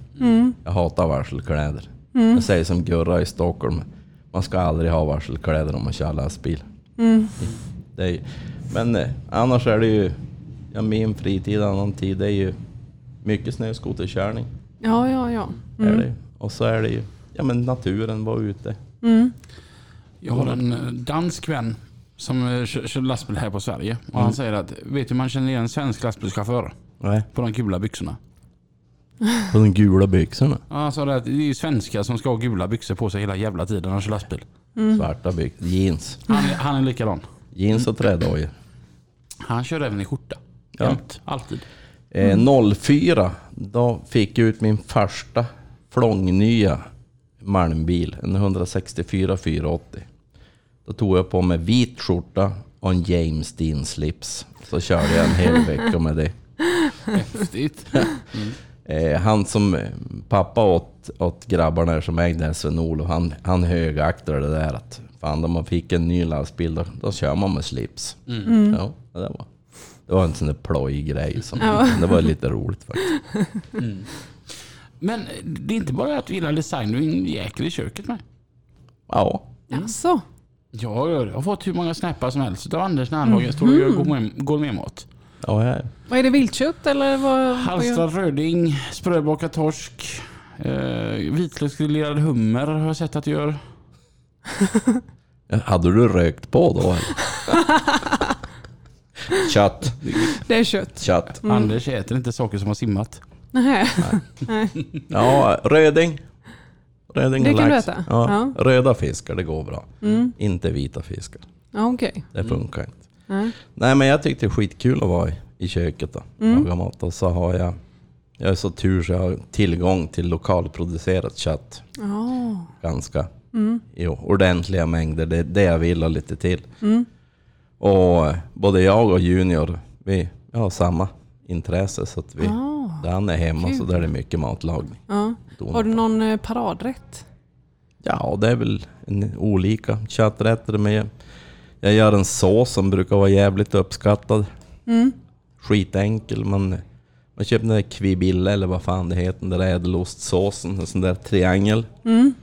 Jag hatar varselkläder. Jag säger som Gurra i Stockholm. Man ska aldrig ha varselkläder om man kör lastbil. Det är, ju- men eh, annars är det ju, ja, min fritid, annan tid, det är ju mycket snöskoterkörning. Ja, ja, ja. Är det. ju. Och så är det ju, ja men naturen, vara ute. Jag har en eh, dansk vän som eh, kör, lastbil här på Sverige. Och han säger att, vet du man känner igen en svensk lastbilschaufför? Nej. På de gula byxorna. På de gula byxorna. Ja, Han sa det att det är ju svenskar som ska ha gula byxor på sig hela jävla tiden när de kör lastbil. Svarta byxor. Jeans. Han, är- han är likadan. Jeans och trädojor. Han kör även i skjorta. Ja. Jämt. Alltid. Eh, 04, då fick jag ut min första flångnya malmbil. En 164 480. Då tog jag på mig vit skjorta och en James Dean slips. Så körde jag en hel vecka med det. Häftigt. Eh, han som pappa åt, åt grabbarna som ägde Sven-Olof, han, han högaktade det där att fan, när man fick en ny lastbil då, då kör man med slips. Ja, det var, det var en sån där plojgrej. Som, Det var lite roligt faktiskt. Men det är inte bara att du gillar design, du är en jäkel i köket med. Ja, Jaså? Ja, jag har fått hur många snappar som helst av Anders när han lagar står och gör gourmet- gourmetmat. Ja, jag, Vad är det, viltkött eller vad? gör- röding, sprödbakad torsk, eh, vitlöksgrillerad hummer har jag sett att du gör. Hade du rökt på då? Kött, Det är kött. kött. Anders äter inte saker som har simmat. Nej. Ja, röding. Röding Det kan du lax. äta? Ja, Ja. Röda fiskar, det går bra. Inte vita fiskar. Ja, okej. Det funkar inte. Nej. Nej men jag tyckte det är skitkul att vara i, köket och Mm. laga mat. Och så har jag, jag är så tur så jag har tillgång till lokalproducerat kött. Ja. Ganska Mm. i ordentliga mängder. Det är det jag vill och lite till. Och eh, både jag och Junior, vi, har samma intresse. Så att vi, Ah, där han är hemma så kul. där är det mycket matlagning. ja. Har du någon eh, paradrätt? Ja, det är väl olika kötträtter. Men jag, gör en sås som brukar vara jävligt uppskattad. Mm. Skitenkel. Man, man köper den där kvibille eller vad fan det heter. Den där ädelostsåsen. En sån där triangel. Mm.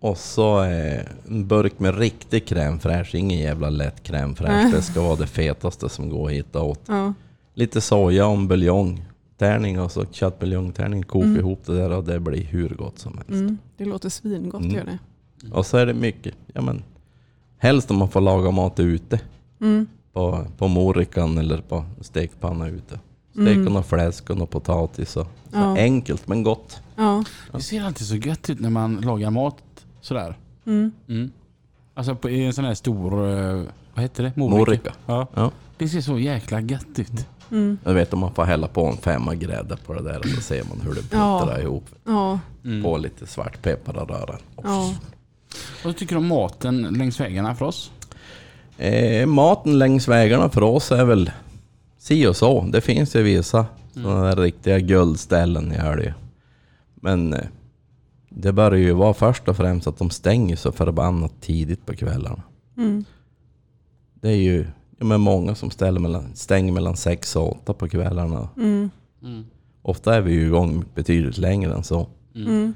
Och så eh, en burk med riktig crème fraîche. Ingen jävla lätt crème fraîche. Det ska vara det fetaste som går att hitta åt. Ja. Lite soja och en buljong. Tärning och så köttbuljongtärning. Koka ihop det där och det blir hur gott som helst. Mm. Det låter svingott, Mm. gör det. Och så är det mycket, ja men helst om man får laga mat ute. Mm. På, på morikan eller på stekpanna ute. Steka och fläsk och potatis och så Ja. enkelt men gott. Ja. Det ser alltid så gött ut när man lagar mat sådär. Mm. Mm. Alltså på, i en sån här stor, eh, vad heter det? Morika. Ja. Ja. Det ser så jäkla gött ut. Mm. Jag vet om man får hälla på en femma grädde på det där och så ser man hur det Ja. puttrar ihop. Ja. På lite svartpeppar och röra. Ja. Vad tycker du om maten längs vägarna för oss? Eh, maten längs vägarna för oss är väl si och så. Det finns ju vissa sådana där riktiga guldställen i det. Men eh, det börjar ju vara först och främst att de stänger så förbannat tidigt på kvällarna. Mm. Det är ju ja, men många som ställer mellan, stänger mellan sex och åtta på kvällarna. Mm. Ofta är vi ju igång betydligt längre än så. Mm.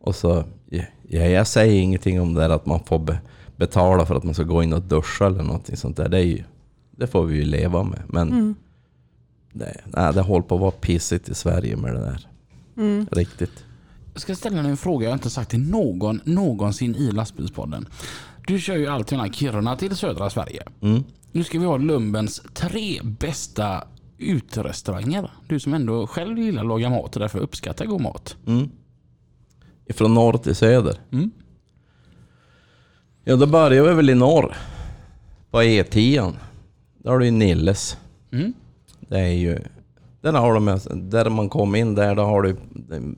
Och så, ja, jag säger ingenting om det där att man får be, betala för att man ska gå in och duscha eller någonting sånt där. Det, är ju, det får vi ju leva med. Men Mm. det, nej, det håller på att vara pissigt i Sverige med det där. Mm. Riktigt. Jag ska ställa en fråga jag inte sagt till någon någonsin i lastbilspodden. Du kör ju alltid mellan Kiruna till södra Sverige. Mm. Nu ska vi ha Lumbens tre bästa uterestauranger. Du som ändå själv gillar att laga mat och därför uppskattar god mat. Mm. Ifrån norr till söder. Mm. Ja, då börjar vi väl i norr. På E10. Där har du ju Nilles. Mm. Det är ju... Där har de, där man kom in där, då har du...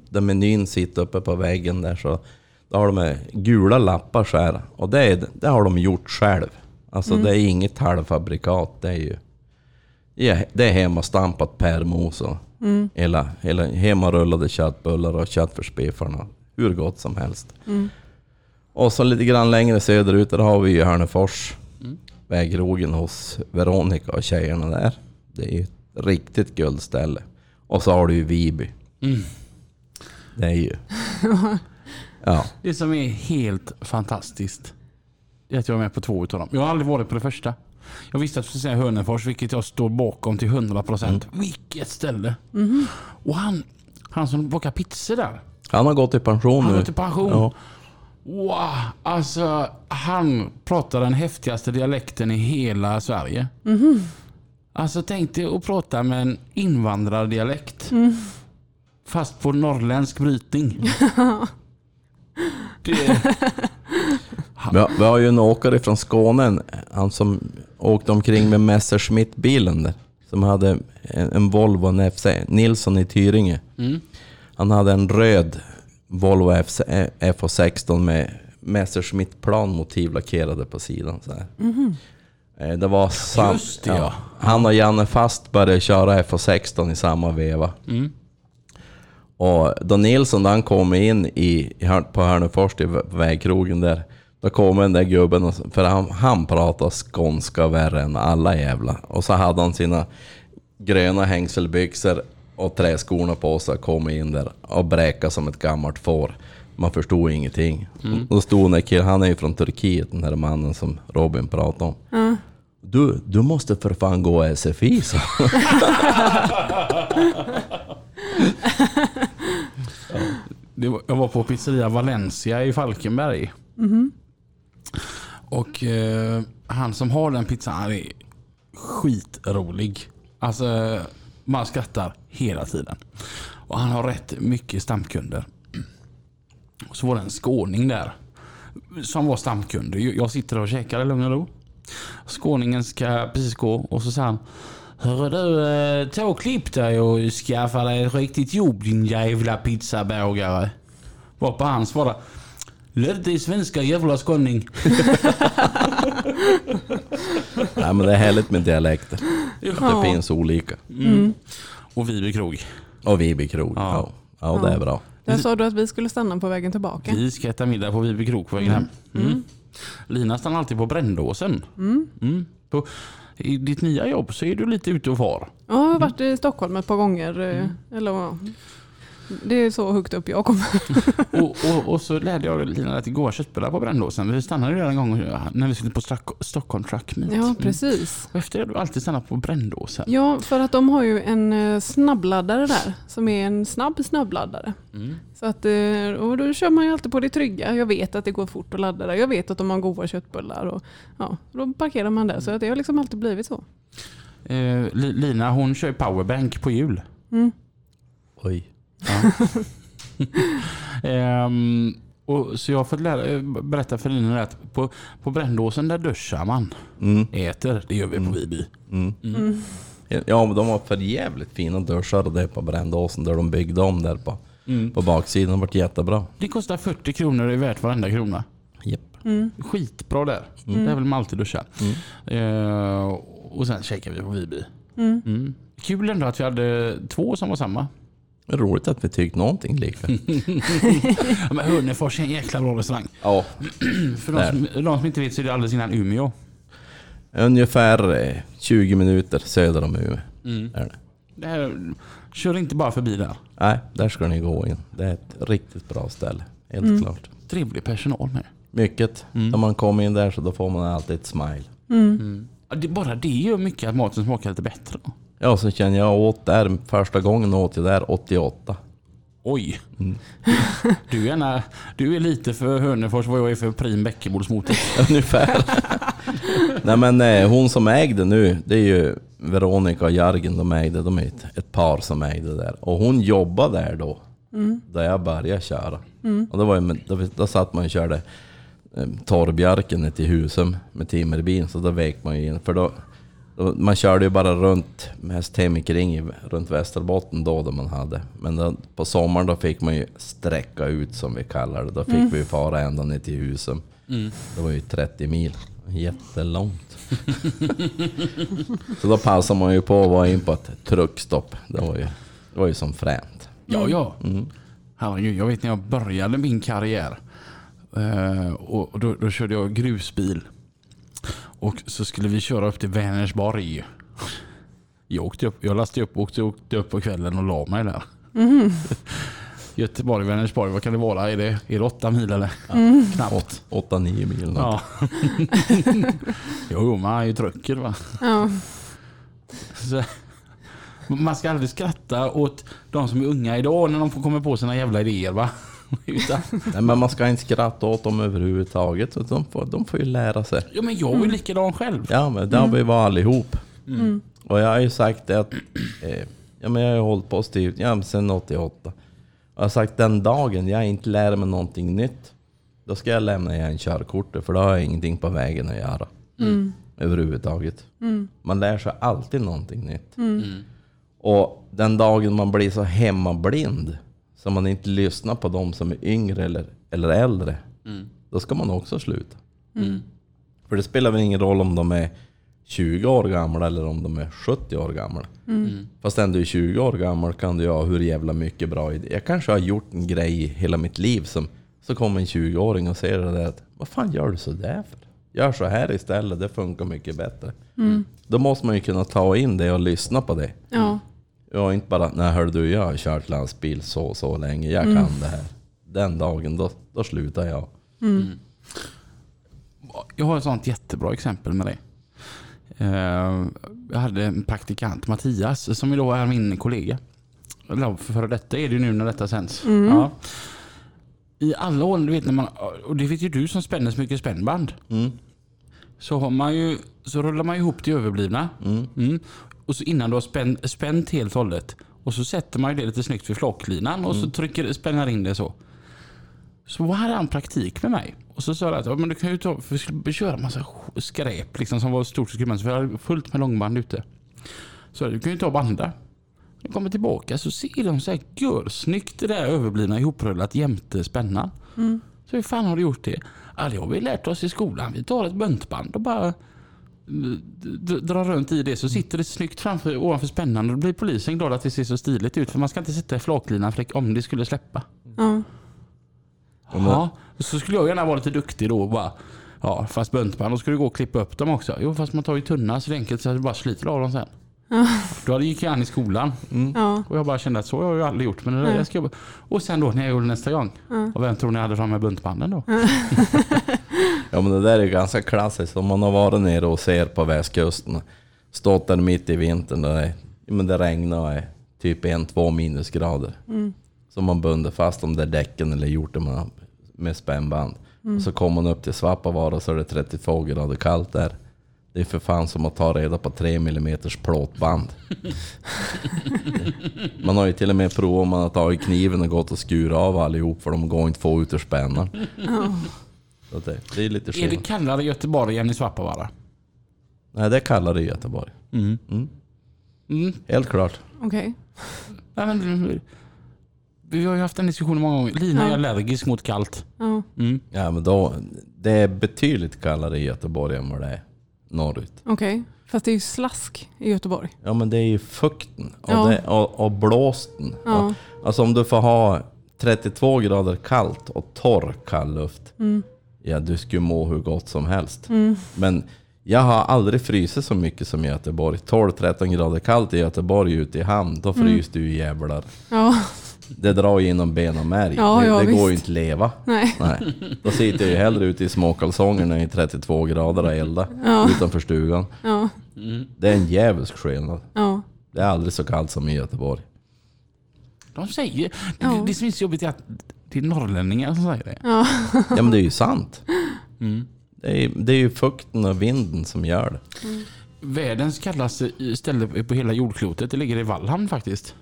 Där menyn sitter uppe på väggen där så... Då har de gula lappar så här. Och det, är, det har de gjort själv. Alltså det är inget halvfabrikat. Det är ju... Ja, det är hemmastampat pärmos och hela, hela hemmarullade köttbullar och köttfärsbiffarna. Hur gott som helst. Och så lite grann längre söderut, där har vi ju Hörnefors. Vägrogen hos Veronica och tjejerna där. Det är ju ett riktigt guldställe. Och så har du ju Viby. Mm. Det är ju... Ja. Det som är helt fantastiskt är att jag är med på två utav dem. Jag har aldrig varit på det första. Jag visste att du skulle säga Hörnefors, vilket jag står bakom till 100%. Mm. Vilket ställe! Och han, han som bakar pizzor där. Han har gått i pension Han nu. går till pension. Ja. Wow! Alltså, han pratar den häftigaste dialekten i hela Sverige. Alltså tänk dig att prata med en invandrardialekt. Fast på norrländsk brytning. Det, Vi har, vi har ju en åkare från Skåne, han som åkte omkring med Messerschmitt-bilen där. Som hade en, en Volvo, en FC, Nilsson i Tyringe. mm. Han hade en röd Volvo FH16 med Messerschmitt-plan motivlackerade på sidan. Så här. -hmm. Det var sam- det, ja. Han och Janne Fast började köra FH16 i samma veva. Mm. Och då Nilsson, då han kom in i, på Hörnefors i vägkrogen där, då kom den där gubben, och, för han, han pratade skånska värre än alla jävla. Och så hade han sina gröna hängselbyxor och träskorna på sig kom in där och bräka som ett gammalt får. Man förstod ingenting. Och Då stod den där killen, han är ju från Turkiet, den här mannen som Robin pratade om. Du, du måste för fan gå SFI, så. Det var, jag var på pizzeria Valencia i Falkenberg. Och eh, han som har den pizzan, han är skitrolig. Alltså, man skrattar hela tiden. Och han har rätt mycket stamkunder. Och så var det en skåning där. Som var stamkund. Jag sitter och käkar i lugn och ro. Skåningen ska precis gå och så säger han Hörru du, eh, ta och klipp dig och skaffa dig ett riktigt jobb din jävla pizzabågare. Varpå han svarade Lär dig svenska jävla skåning. Nej men det är härligt med dialekter. Det finns olika. Och Viby krog. Och Viby krog. Ja. Ja. ja, det är bra. Där sa du att vi skulle stanna på vägen tillbaka. Vi ska äta middag på Viby krog på vägen hem. Mm. Lina stannar alltid på Brändåsen. Mm. På, I ditt nya jobb så är du lite ute och far. Ja, jag har varit i Stockholm ett par gånger. eh, Eller, ja. Det är så högt upp jag kommer. Och, och, och så lärde jag Lina att det går köttbullar på Brändåsen. Vi stannade där en gång när vi skulle på Stock- Stockholm Truck Meet. Ja, precis. Och efter det har du alltid stannat på Brändåsen. Ja, för att de har ju en eh, snabbladdare där. Som är en snabb snabbladdare. Mm. Så att, eh, och då kör man ju alltid på det trygga. Jag vet att det går fort att ladda där. Jag vet att de har goda köttbullar. Och, ja, då parkerar man där. Så att det har liksom alltid blivit så. Eh, Li- Lina hon kör powerbank på jul. Oj. Ehm, och så jag har fått lära, eh, berätta för Lina att på, på Brändåsen där duschar man. Mm. Äter, det gör vi på Viby. Ja men de har för jävligt fina duschar det på Brändåsen där de byggde om där på, Mm. på baksidan. Det har varit jättebra. Det kostar 40 kronor och är värt varenda krona. Japp. Skitbra där. Det är väl man alltid duschar. Eh, och sen käkar vi på Viby. Mm. Kul ändå att vi hade två som var samma. Det är roligt att vi tyckte någonting lika. Ja, men Hörnefors är en jäkla bra restaurang. ja. För de som, de som inte vet så är det alldeles innan Umeå. Ungefär eh, 20 minuter söder om Umeå. Är det. Det här, kör inte bara förbi där. Nej, där ska ni gå in. Det är ett riktigt bra ställe. Helt klart. Trevlig personal med. Mycket. När man kommer in där så då får man alltid ett smile. Ja, det, bara det gör mycket att maten smakar lite bättre. Då. Ja, så känner jag åt där, första gången åt jag där 88. Oj. Du, är gärna, du är lite för Hörnefors vad jag är för Prim Bäckebolagsmotor. Ungefär. Nej men eh, hon som ägde nu, det är ju Veronica och Jargen de ägde. De är ett, ett par som ägde där. Och hon jobbade där då. Då jag började köra. Och då, var jag då, då satt man och körde eh, torrbjörken till Husum med timmerbilen. Så då vek man ju in. För då, man körde ju bara runt mest hem kring i, runt Västerbotten då, då man hade. Men då, på sommaren då fick man ju sträcka ut som vi kallar det. Då fick vi ju fara ända ner till Husum. Det var ju 30 mil. Jättelångt. så då passade man ju på att vara in på ett truckstopp. Det var ju, det var ju som fränt. Ja, ja. Herregud, jag vet när jag började min karriär. eh, och och då, då körde jag grusbil. Och så skulle vi köra upp till Vänersborg. Jag, åkte upp, jag lastade upp och åkte, åkte upp på kvällen och la mig där. Göteborg, Vänersborg, vad kan det vara? Är det, är det åtta mil eller? Knappt. 8-9 mil. Ja. jo, jo, man är ju trucker va. Ja. Så, man ska aldrig skratta åt de som är unga idag när de får komma på sina jävla idéer va. Utan, Nej, men man ska inte skratta åt dem överhuvudtaget. Så de, får, de får ju lära sig. ja, men jag var ju likadan själv. Ja, men det har vi varit allihop. Och jag har ju sagt det att eh, Ja, men jag har ju hållit på styrt ja, sen 88. Jag har sagt den dagen jag inte lär mig någonting nytt, då ska jag lämna igen körkortet för då har jag ingenting på vägen att göra. Överhuvudtaget. Man lär sig alltid någonting nytt. Och den dagen man blir så hemmablind så man inte lyssnar på de som är yngre eller, eller äldre, då ska man också sluta. För det spelar väl ingen roll om de är 20 år gamla eller om de är 70 år gamla. Fast ändå är 20 år gammal kan du ha hur jävla mycket bra idé. Jag kanske har gjort en grej hela mitt liv som så kommer en 20-åring och säger det där att vad fan gör du så där för? Gör så här istället, det funkar mycket bättre. Då måste man ju kunna ta in det och lyssna på det. Ja. Och inte bara, nej hör du jag har kört lastbil så så länge, jag kan det här. Den dagen, då, då slutar jag. Jag har ett sånt jättebra exempel med det. Eh, Jag hade en praktikant, Mattias, som ju då är min kollega. Eller före detta är det ju nu när detta sänds. Ja. I alla år, du vet när man, och det vet ju du som spänner så mycket spännband. Så, har man ju, så rullar man ihop det överblivna. Mm. Och så innan du har spänt, spänt helt och hållet. Och så sätter man ju det lite snyggt vid flocklinan och så trycker, spänner in det så. Så hade han praktik med mig. Och så sa jag att ja, men du kan ju ta, för vi skulle köra massa skräp liksom, som var stort experiment. Så vi hade fullt med långband ute. Så du kan ju ta och banda. När jag kommer tillbaka så ser de så här görsnyggt det där överblivna ihoprullat jämte spännan. Så hur fan har du gjort det? Ja, det har vi lärt oss i skolan. Vi tar ett buntband och bara drar runt i det så sitter det snyggt framför, ovanför spännan och då blir polisen glad att det ser så stiligt ut för man ska inte sitta i flaklinan för om det skulle släppa. Ja. Ja, så skulle jag gärna vara lite duktig då och bara Ja, fast buntband, då ska du gå och klippa upp dem också. Jo, fast man tar ju tunna så det är enkelt så att du bara sliter av dem sen. Då gick jag an i skolan Ja. och jag bara kände att så har jag ju aldrig gjort. Men det där jag ska jag. Och sen då när jag gjorde nästa gång. Och vem tror ni hade framme buntbanden då? Ja men det där är ganska klassiskt. Om man har varit nere och ser på västkusten. Stått där mitt i vintern. Där det, men det regnar typ en, två minusgrader. Så man bundit fast de där däcken eller gjort det med, med spännband. Och så kommer man upp till Svappavaara så är det 32 grader kallt där. Det är för fan som att ta reda på 3 mm plåtband. man har ju till och med provat, man har tagit kniven och gått och skurit av allihop för de går inte få ut ur spännan. Så det, det är lite Är skillnad. det kallare i Göteborg än i Svappavaara? Nej, det är kallare i Göteborg. Mm. Mm. Helt klart. Okej. Nej, men, vi har ju haft en diskussion många gånger. Lina är Ja. allergisk mot kallt. Ja. Mm. Ja, men då, det är betydligt kallare i Göteborg än vad det är norrut. Okej. Fast det är ju slask i Göteborg. Ja, men det är ju fukten och, Ja. det, och, och blåsten. Ja. Och, alltså om du får ha 32 grader kallt och torr kall luft. Ja, du skulle må hur gott som helst. Men jag har aldrig frysit så mycket som i Göteborg. 12-13 grader kallt i Göteborg ute i hamn, då fryser du ju jävlar. Ja. Det drar ju genom ben och märg. Ja, det ja, det går ju inte att leva. Nej. Nej. Då sitter jag ju hellre ute i småkalsongerna i 32 grader och eldar Ja. utanför stugan. Ja. Det är en djävulsk skillnad. Ja. Det är aldrig så kallt som i Göteborg. De säger... Ja. Det, det som är så jobbigt är att det är norrlänningar som säger det. Ja. Ja men det är ju sant. Mm. Det är, det är ju fukten och vinden som gör det. Världens kallaste ställe på hela jordklotet, det ligger i Vallhamn faktiskt.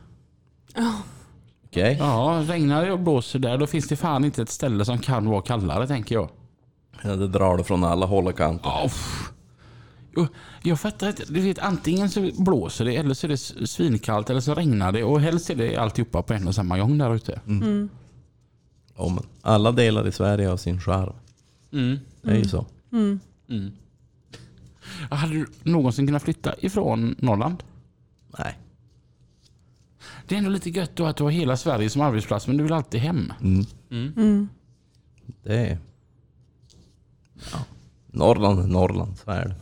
Okej? Ja, regnar det och blåser där, då finns det fan inte ett ställe som kan vara kallare tänker jag. Ja, det drar det från alla håll och kanter. Ja, pff. Jo, Jag fattar inte. Du vet, antingen så blåser det eller så är det svinkallt eller så regnar det och helst är det alltihopa på en och samma gång där ute. Ja, men alla delar i Sverige har sin charm. Mm. Det är ju så. Mm. Hade du någonsin kunnat flytta ifrån Norrland? Nej. Det är ändå lite gött då att du har hela Sverige som arbetsplats men du vill alltid hem. Det är... Ja. Norrland är Norrland, så är det.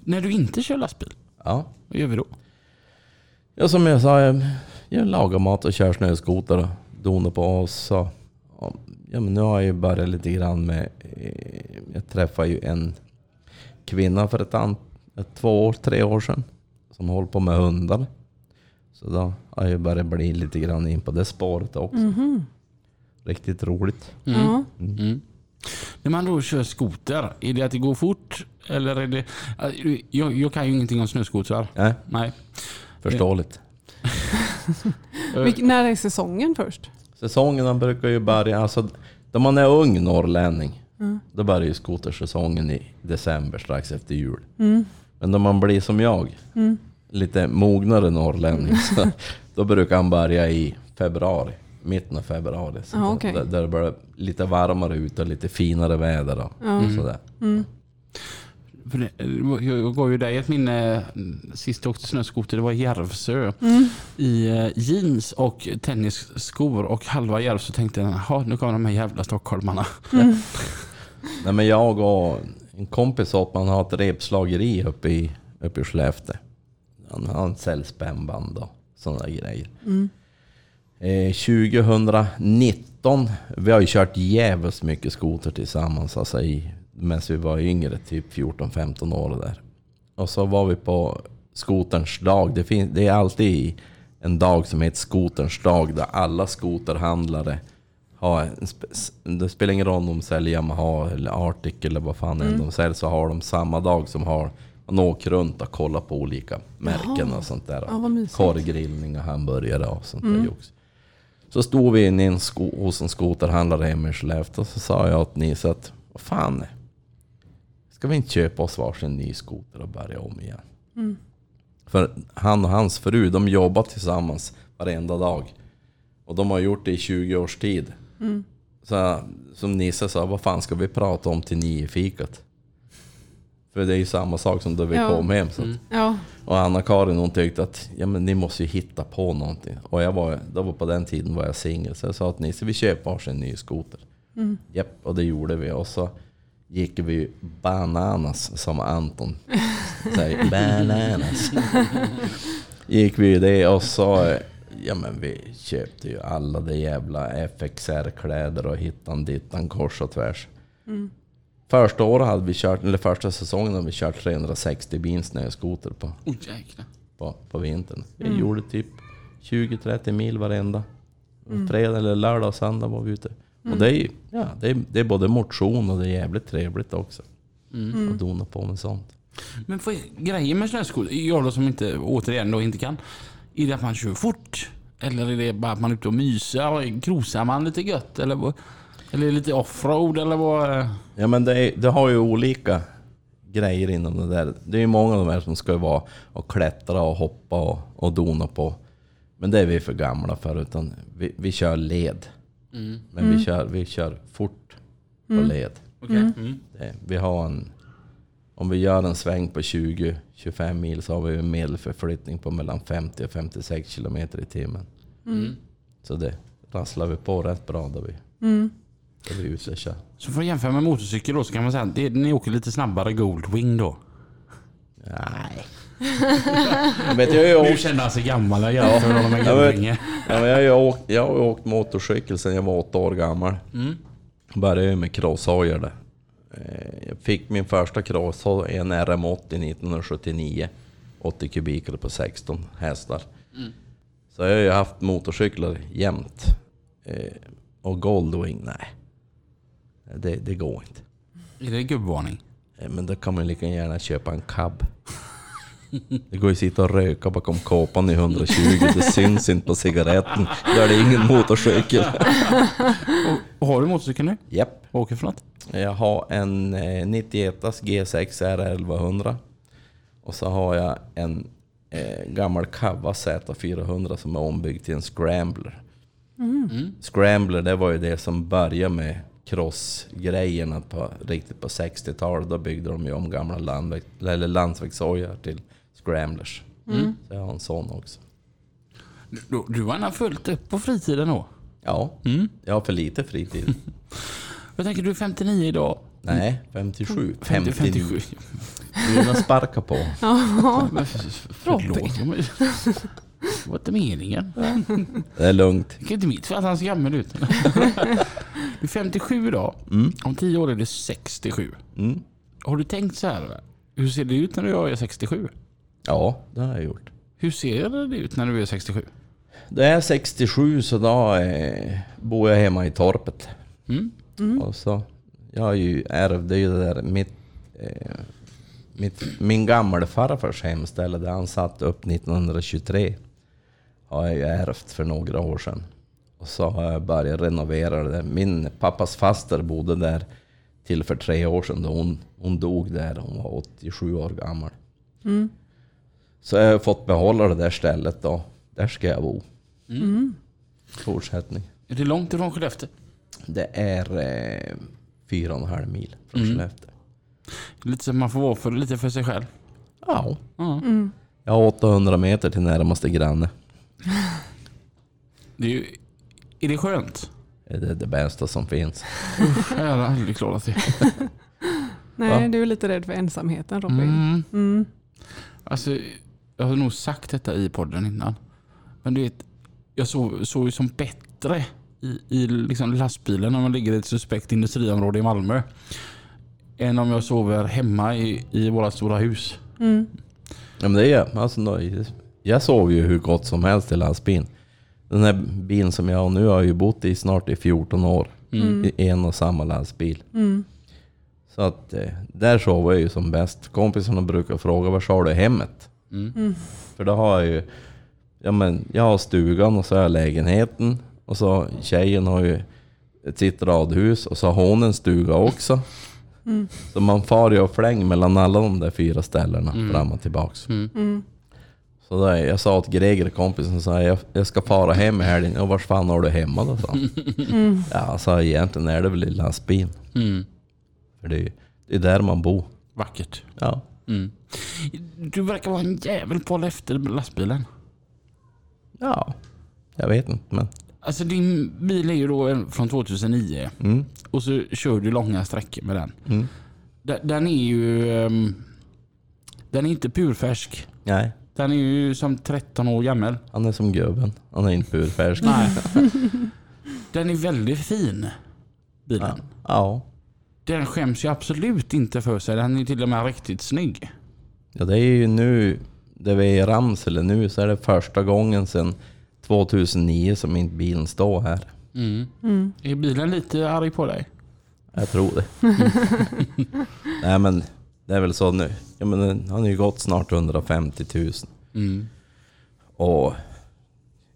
När du inte kör lastbil, Ja. vad gör vi då? Ja, som jag sa, jag, jag lagar mat och kör snöskoter och donar på oss. Så, ja, men nu har jag ju börjat lite grann med... eh, Jag träffade ju en kvinna för ett, an, ett två år, tre år sedan. Som håller på med hundar. Så då har jag börjat bli lite grann in på det spåret också. Riktigt roligt. Ja. Mm. När man då kör skoter, är det att det går fort? Eller är det... Jag, jag kan ju ingenting om snöskotrar. Nej. Nej. Förståeligt. Vilk, när är säsongen först? Säsongerna brukar ju börja, alltså då man är ung norrlänning, Mm. då börjar ju skotersäsongen i december strax efter jul. Mm. Men när man blir som jag, lite mognare norrlänning, så då brukar han börja i februari. Mitten av februari. Så där- okej. där, där det blir lite varmare ute och lite finare väder. Och, och sådär. För det, jag gav ju dig ett minne sist jag åkte snöskoter. Det var i Järvsö. I eh, jeans och tennisskor och halva Järvsö tänkte jag, "Jaha, nu kommer de här jävla stockholmarna. Nej, men jag och en kompis åt man har ett repslageri uppe i, uppe i Skellefteå. Han har en säljspännband och sådana där grejer. Eh, 2019, vi har ju kört jävligt mycket skoter tillsammans, alltså i, medan vi var yngre, typ 14-15 år där. Och så var vi på skoterns dag. Det, finns, det är alltid en dag som heter skoterns dag där alla skoterhandlare har en Det spelar ingen roll om de säljer Yamaha eller Arctic eller vad fan än de säljer så har de samma dag som har man åker runt och kollar på olika märken och sånt där. Ja. Korvgrillning och hamburgare och sånt där jox. Så stod vi inne i en sko- hos en skoterhandlare hemma i Skellefteå och så sa jag åt Nisse att vad fan, ska vi inte köpa oss varsin ny skoter och börja om igen? För han och hans fru, de jobbar tillsammans varenda dag. Och de har gjort det i 20 års tid. Så som Nisse sa, vad fan ska vi prata om till nio i fikat? För det är ju samma sak som då vi Ja. kom hem. Så att, Ja, och Anna-Karin hon tyckte att ja, men ni måste ju hitta på någonting. Och jag var, då var på den tiden var jag singel. Så jag sa till Nisse, vi köper varsin ny skoter. Mm. Japp, och det gjorde vi. Och så gick vi bananas som Anton säger. Bananas. gick vi det och så, ja men vi köpte ju alla de jävla FXR-kläder och hittan dittan kors och tvärs. Första året hade vi kört, eller första säsongen hade vi kört 360 bin snöskoter på, jäklar. på, på vintern. Vi gjorde typ 20-30 mil varenda. Fredag eller lördag och söndag var vi ute. Och det är, ja, det, är, det är både motion och det är jävligt trevligt också. Att dona på med sånt. Men är grejen med snöskoter? Jag då som inte, återigen då inte kan. Är det att man kör fort? Eller är det bara att man är ute och myser? Krosar man lite gött? Eller, eller lite offroad? Eller vad? Ja men det, är, det har ju olika grejer inom det där. Det är ju många av de här som ska vara och klättra och hoppa och, och dona på. Men det är vi för gamla för. Utan vi, vi kör led. Men vi, kör, vi kör fort på led. Okej. Mm. Det, vi har en, om vi gör en sväng på 20-25 mil så har vi en medelförflyttning på mellan 50 och 56 kilometer i timmen. Mm. Så det rasslar vi på rätt bra då vi, då vi är ute och kör. Så för att jämföra med motorcykel då så kan man säga att det, ni åker lite snabbare Goldwing då? Nej. Jag vet, jag har ju Nu åkt, känner han sig gammal och jämför honom med Ja, men- Goldwing. ja, men jag har åkt, jag har åkt motorcykel sedan jag var åtta år gammal. Mm. Började ju med crosshojar där. Eh, Jag fick min första crosshoj, en RM80 1979. 80 kubikare på 16 hästar. Så jag har ju haft motorcyklar jämt. Eh, Och Goldwing, nej. Det, det går inte. Är det gubbvarning? Eh, Men då kan man lika gärna köpa en cab. Det går ju att sitta och röka bakom kåpan i 120, det syns inte på cigaretten. Då är det ingen motorcykel. Och, har du motorcykel nu? Japp. Vad åker för något? Jag har en eh, 91 G6 R1100. Och så har jag en eh, gammal Kawa Z400 som är ombyggd till en Scrambler. Scrambler det var ju det som började med crossgrejerna på, riktigt på 60-talet. Då byggde de ju om gamla landväg, eller landsvägshojar till Scramblers. Så jag har en sån också. Du, du, har ändå fullt upp på fritiden då? Ja, Mm. jag har för lite fritid. Jag tänker du är 59 idag. Nej, 57. 50, 59. 57. Du sparka på. F- Förlåt. Det var inte meningen. Det är lugnt. Det är inte mitt för att han ser gammal ut. Du är 57 idag. Om 10 år är du 67. Mm. Har du tänkt så här? Hur ser det ut när jag är 67? Ja, det har jag gjort. Hur ser det ut när du är 67? Det är 67 så då eh, bor jag hemma i torpet. Mm. Och så, jag har ju ärvde ju det där mitt... Eh, mitt, min gamla farfars hemställe där han satt upp 1923 har jag ju ärvt för några år sedan. Och så har jag börjat renovera det. Min pappas faster bodde där till för tre år sedan då hon, hon dog där. Hon var 87 år gammal. Så jag har fått behålla det där stället då. Där ska jag bo. Fortsättning. Är det långt ifrån Skellefteå? Det är eh, fyra och en halv mil från Skellefteå. Lite så man får vara för, lite för sig själv. Ja. Ja. Jag har 800 meter till närmaste granne. Det är, ju, är det skönt? Det är det bästa som finns. Jag har aldrig klarat det. Nej, Va? du är lite rädd för ensamheten Robin. Mm. Mm. Alltså, jag har nog sagt detta i podden innan. Men du vet, jag sov, sov ju som bättre i, i liksom lastbilen när man ligger i ett suspekt industriområde i Malmö. Än om jag sover hemma i, i våra stora hus. Mm. Ja, men det är alltså, Jag sov ju hur gott som helst i lastbilen. Den här bilen som jag har nu har jag ju bott i snart i 14 år. I en och samma lastbil. Mm. Så att eh, där sover jag ju som bäst. Kompisarna brukar fråga var har du hemmet? Mm. För då har jag ju, ja men jag har stugan och så har jag lägenheten. Och så tjejen har ju ett sitt radhus och så har hon en stuga också. Så man far ju och fläng mellan alla de där fyra ställena fram och tillbaks. Mm. Så då, jag sa till Greger, kompisen, så här, jag, jag ska fara hem i helgen. Och vars fan har du hemma då? sa han. Ja, så egentligen är det väl i lastbilen. Mm. För det är det är där man bor. Vackert. Ja. Mm. Du verkar vara en jävel på att hålla efter lastbilen. Ja, jag vet inte men. Alltså din bil är ju då från 2009 Mm. och så kör du långa sträckor med den. Mm. Den- Den är ju... ehm, Den är inte purfärsk. Nej, Den är ju som 13 år gammal. han är som gubben. Han är inte purfärsk. Nej. Den är väldigt fin. Bilen. Ja. ja. Den skäms ju absolut inte för sig. Den är till och med riktigt snygg. Ja, det är ju nu, det vi är i Ramsele nu, så är det första gången sedan 2009 som inte bilen står här. Mm. Mm. Är bilen lite arg på dig? Jag tror det. Nej men, det är väl så nu. Ja, men den har ju gått snart 150 000. Mm. Och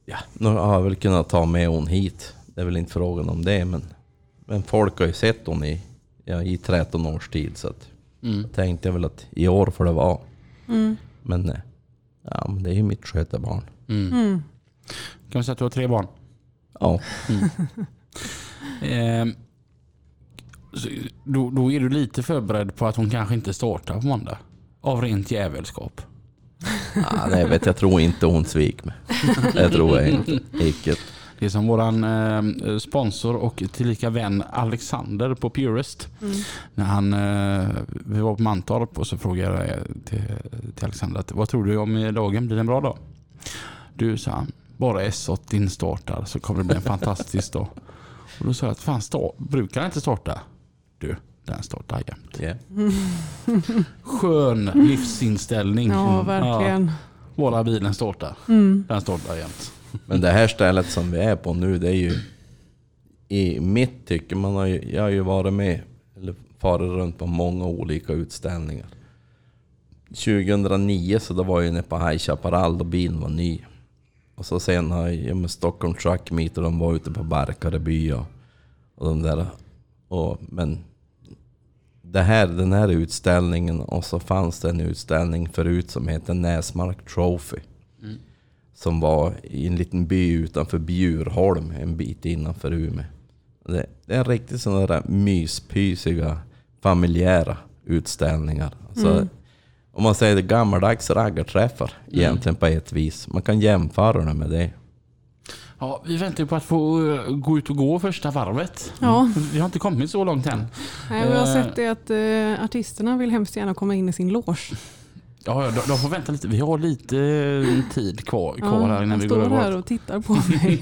ja, nu har jag väl kunnat ta med hon hit. Det är väl inte frågan om det, men, men folk har ju sett hon i, ja, i 13 års tid. Så att, Mm. tänkte jag väl att i år får det vara. Mm. Men, eh, ja, men det är ju mitt skötebarn. Mm. Mm. Kan vi säga att du har tre barn? Ja, Ehm, så då, då är du lite förberedd på att hon kanske inte startar på måndag? Av rent jävelskap? ja det vet jag tror inte hon svik mig. Det tror jag inte. Icke. Det är som våran eh, sponsor och tillika vän Alexander på Purest. Mm. När han, eh, vi var på Mantorp och så frågade jag till, till Alexander att, vad tror du om i dagen? Blir det en bra dag? Du sa han, bara S8 instartar så kommer det bli en fantastisk dag. Och då sa jag att fan, sta- brukar den inte starta? Du, den startar jämt. Ja. Skön livsinställning. Ja, verkligen. Ja, bara bilen startar. Mm. Den startar jämt. Men det här stället som vi är på nu, det är ju i mitt tycke, man har ju, jag har ju varit med, eller farit runt på många olika utställningar. 2009 så då var jag inne på High Chaparral då bilen var ny. Och så sen har jag ja, med Stockholm Truck Meet och de var ute på Barkareby och, och de där. Och, men det här, den här utställningen och så fanns det en utställning förut som heter Näsmark Trophy. Som var i en liten by utanför Bjurholm, en bit innanför Umeå. Det, det är riktigt sådana där myspysiga, familjära utställningar. Alltså, Om man säger det gammaldags raggarträffar egentligen på ett vis. Man kan jämföra det med det. Ja, vi väntar ju på att få eh, gå ut och gå första varvet. Ja. Vi har inte kommit så långt än. Nej, jag har Eh. sett det att eh, artisterna vill hemskt gärna komma in i sin loge. Ja, de, de får vänta lite. Vi har lite eh, tid kvar, kvar här innan de vi går står över. här och tittar på mig.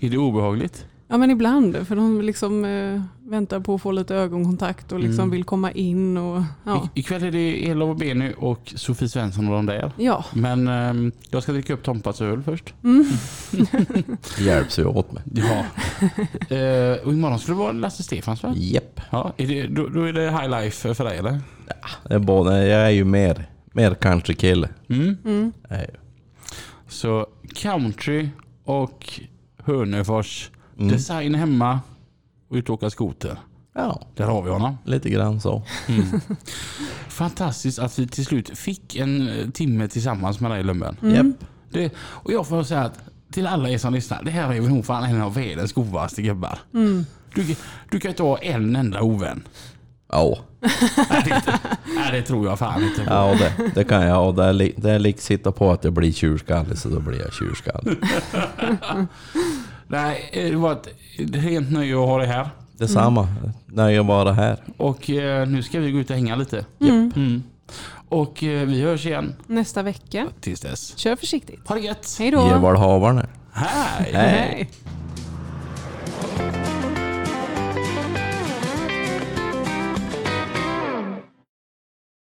Är det obehagligt? Ja men ibland, för de liksom eh, väntar på att få lite ögonkontakt och liksom Mm. vill komma in. Och, ja. I, ikväll är det Elof Beny och Sofie Svensson och de där. ja. Men ehm, jag ska dricka upp Tompas öl först. Mm. Hjälps ju åt med. Ja. eh, och imorgon ska det vara Lasse Stefans va? Japp. Ja, är det, då, då är det high life för dig eller? Det är både, jag är ju mer, mer country-kille. Mm. Jag är ju. Så country och Hörnefors. Mm. Design hemma och ut och åka skoter. Ja, Där har vi honom. lite grann så. Fantastiskt att vi till slut fick en eh, timme tillsammans med dig Lundberg. Japp. Det, och jag får säga att till alla er som lyssnar, det här är väl nog fan en av världens godaste gubbar. Du, du kan inte ha en enda ovän. Ja, Nej, det, nej, det tror jag fan inte på. ja det, det kan jag. Och det är, li- det är likt sitta på att jag blir tjurskallig så då blir jag tjurskallig. Nej, det var ett rent nöje att ha dig här. Detsamma. Nöje att vara här. Och eh, nu ska vi gå ut och hänga lite. Mm. Och eh, vi hörs igen Nästa vecka. tills dess. Kör försiktigt. Ha det gett! Hej då. Ge vad havarna. Hej! Hej. Hej.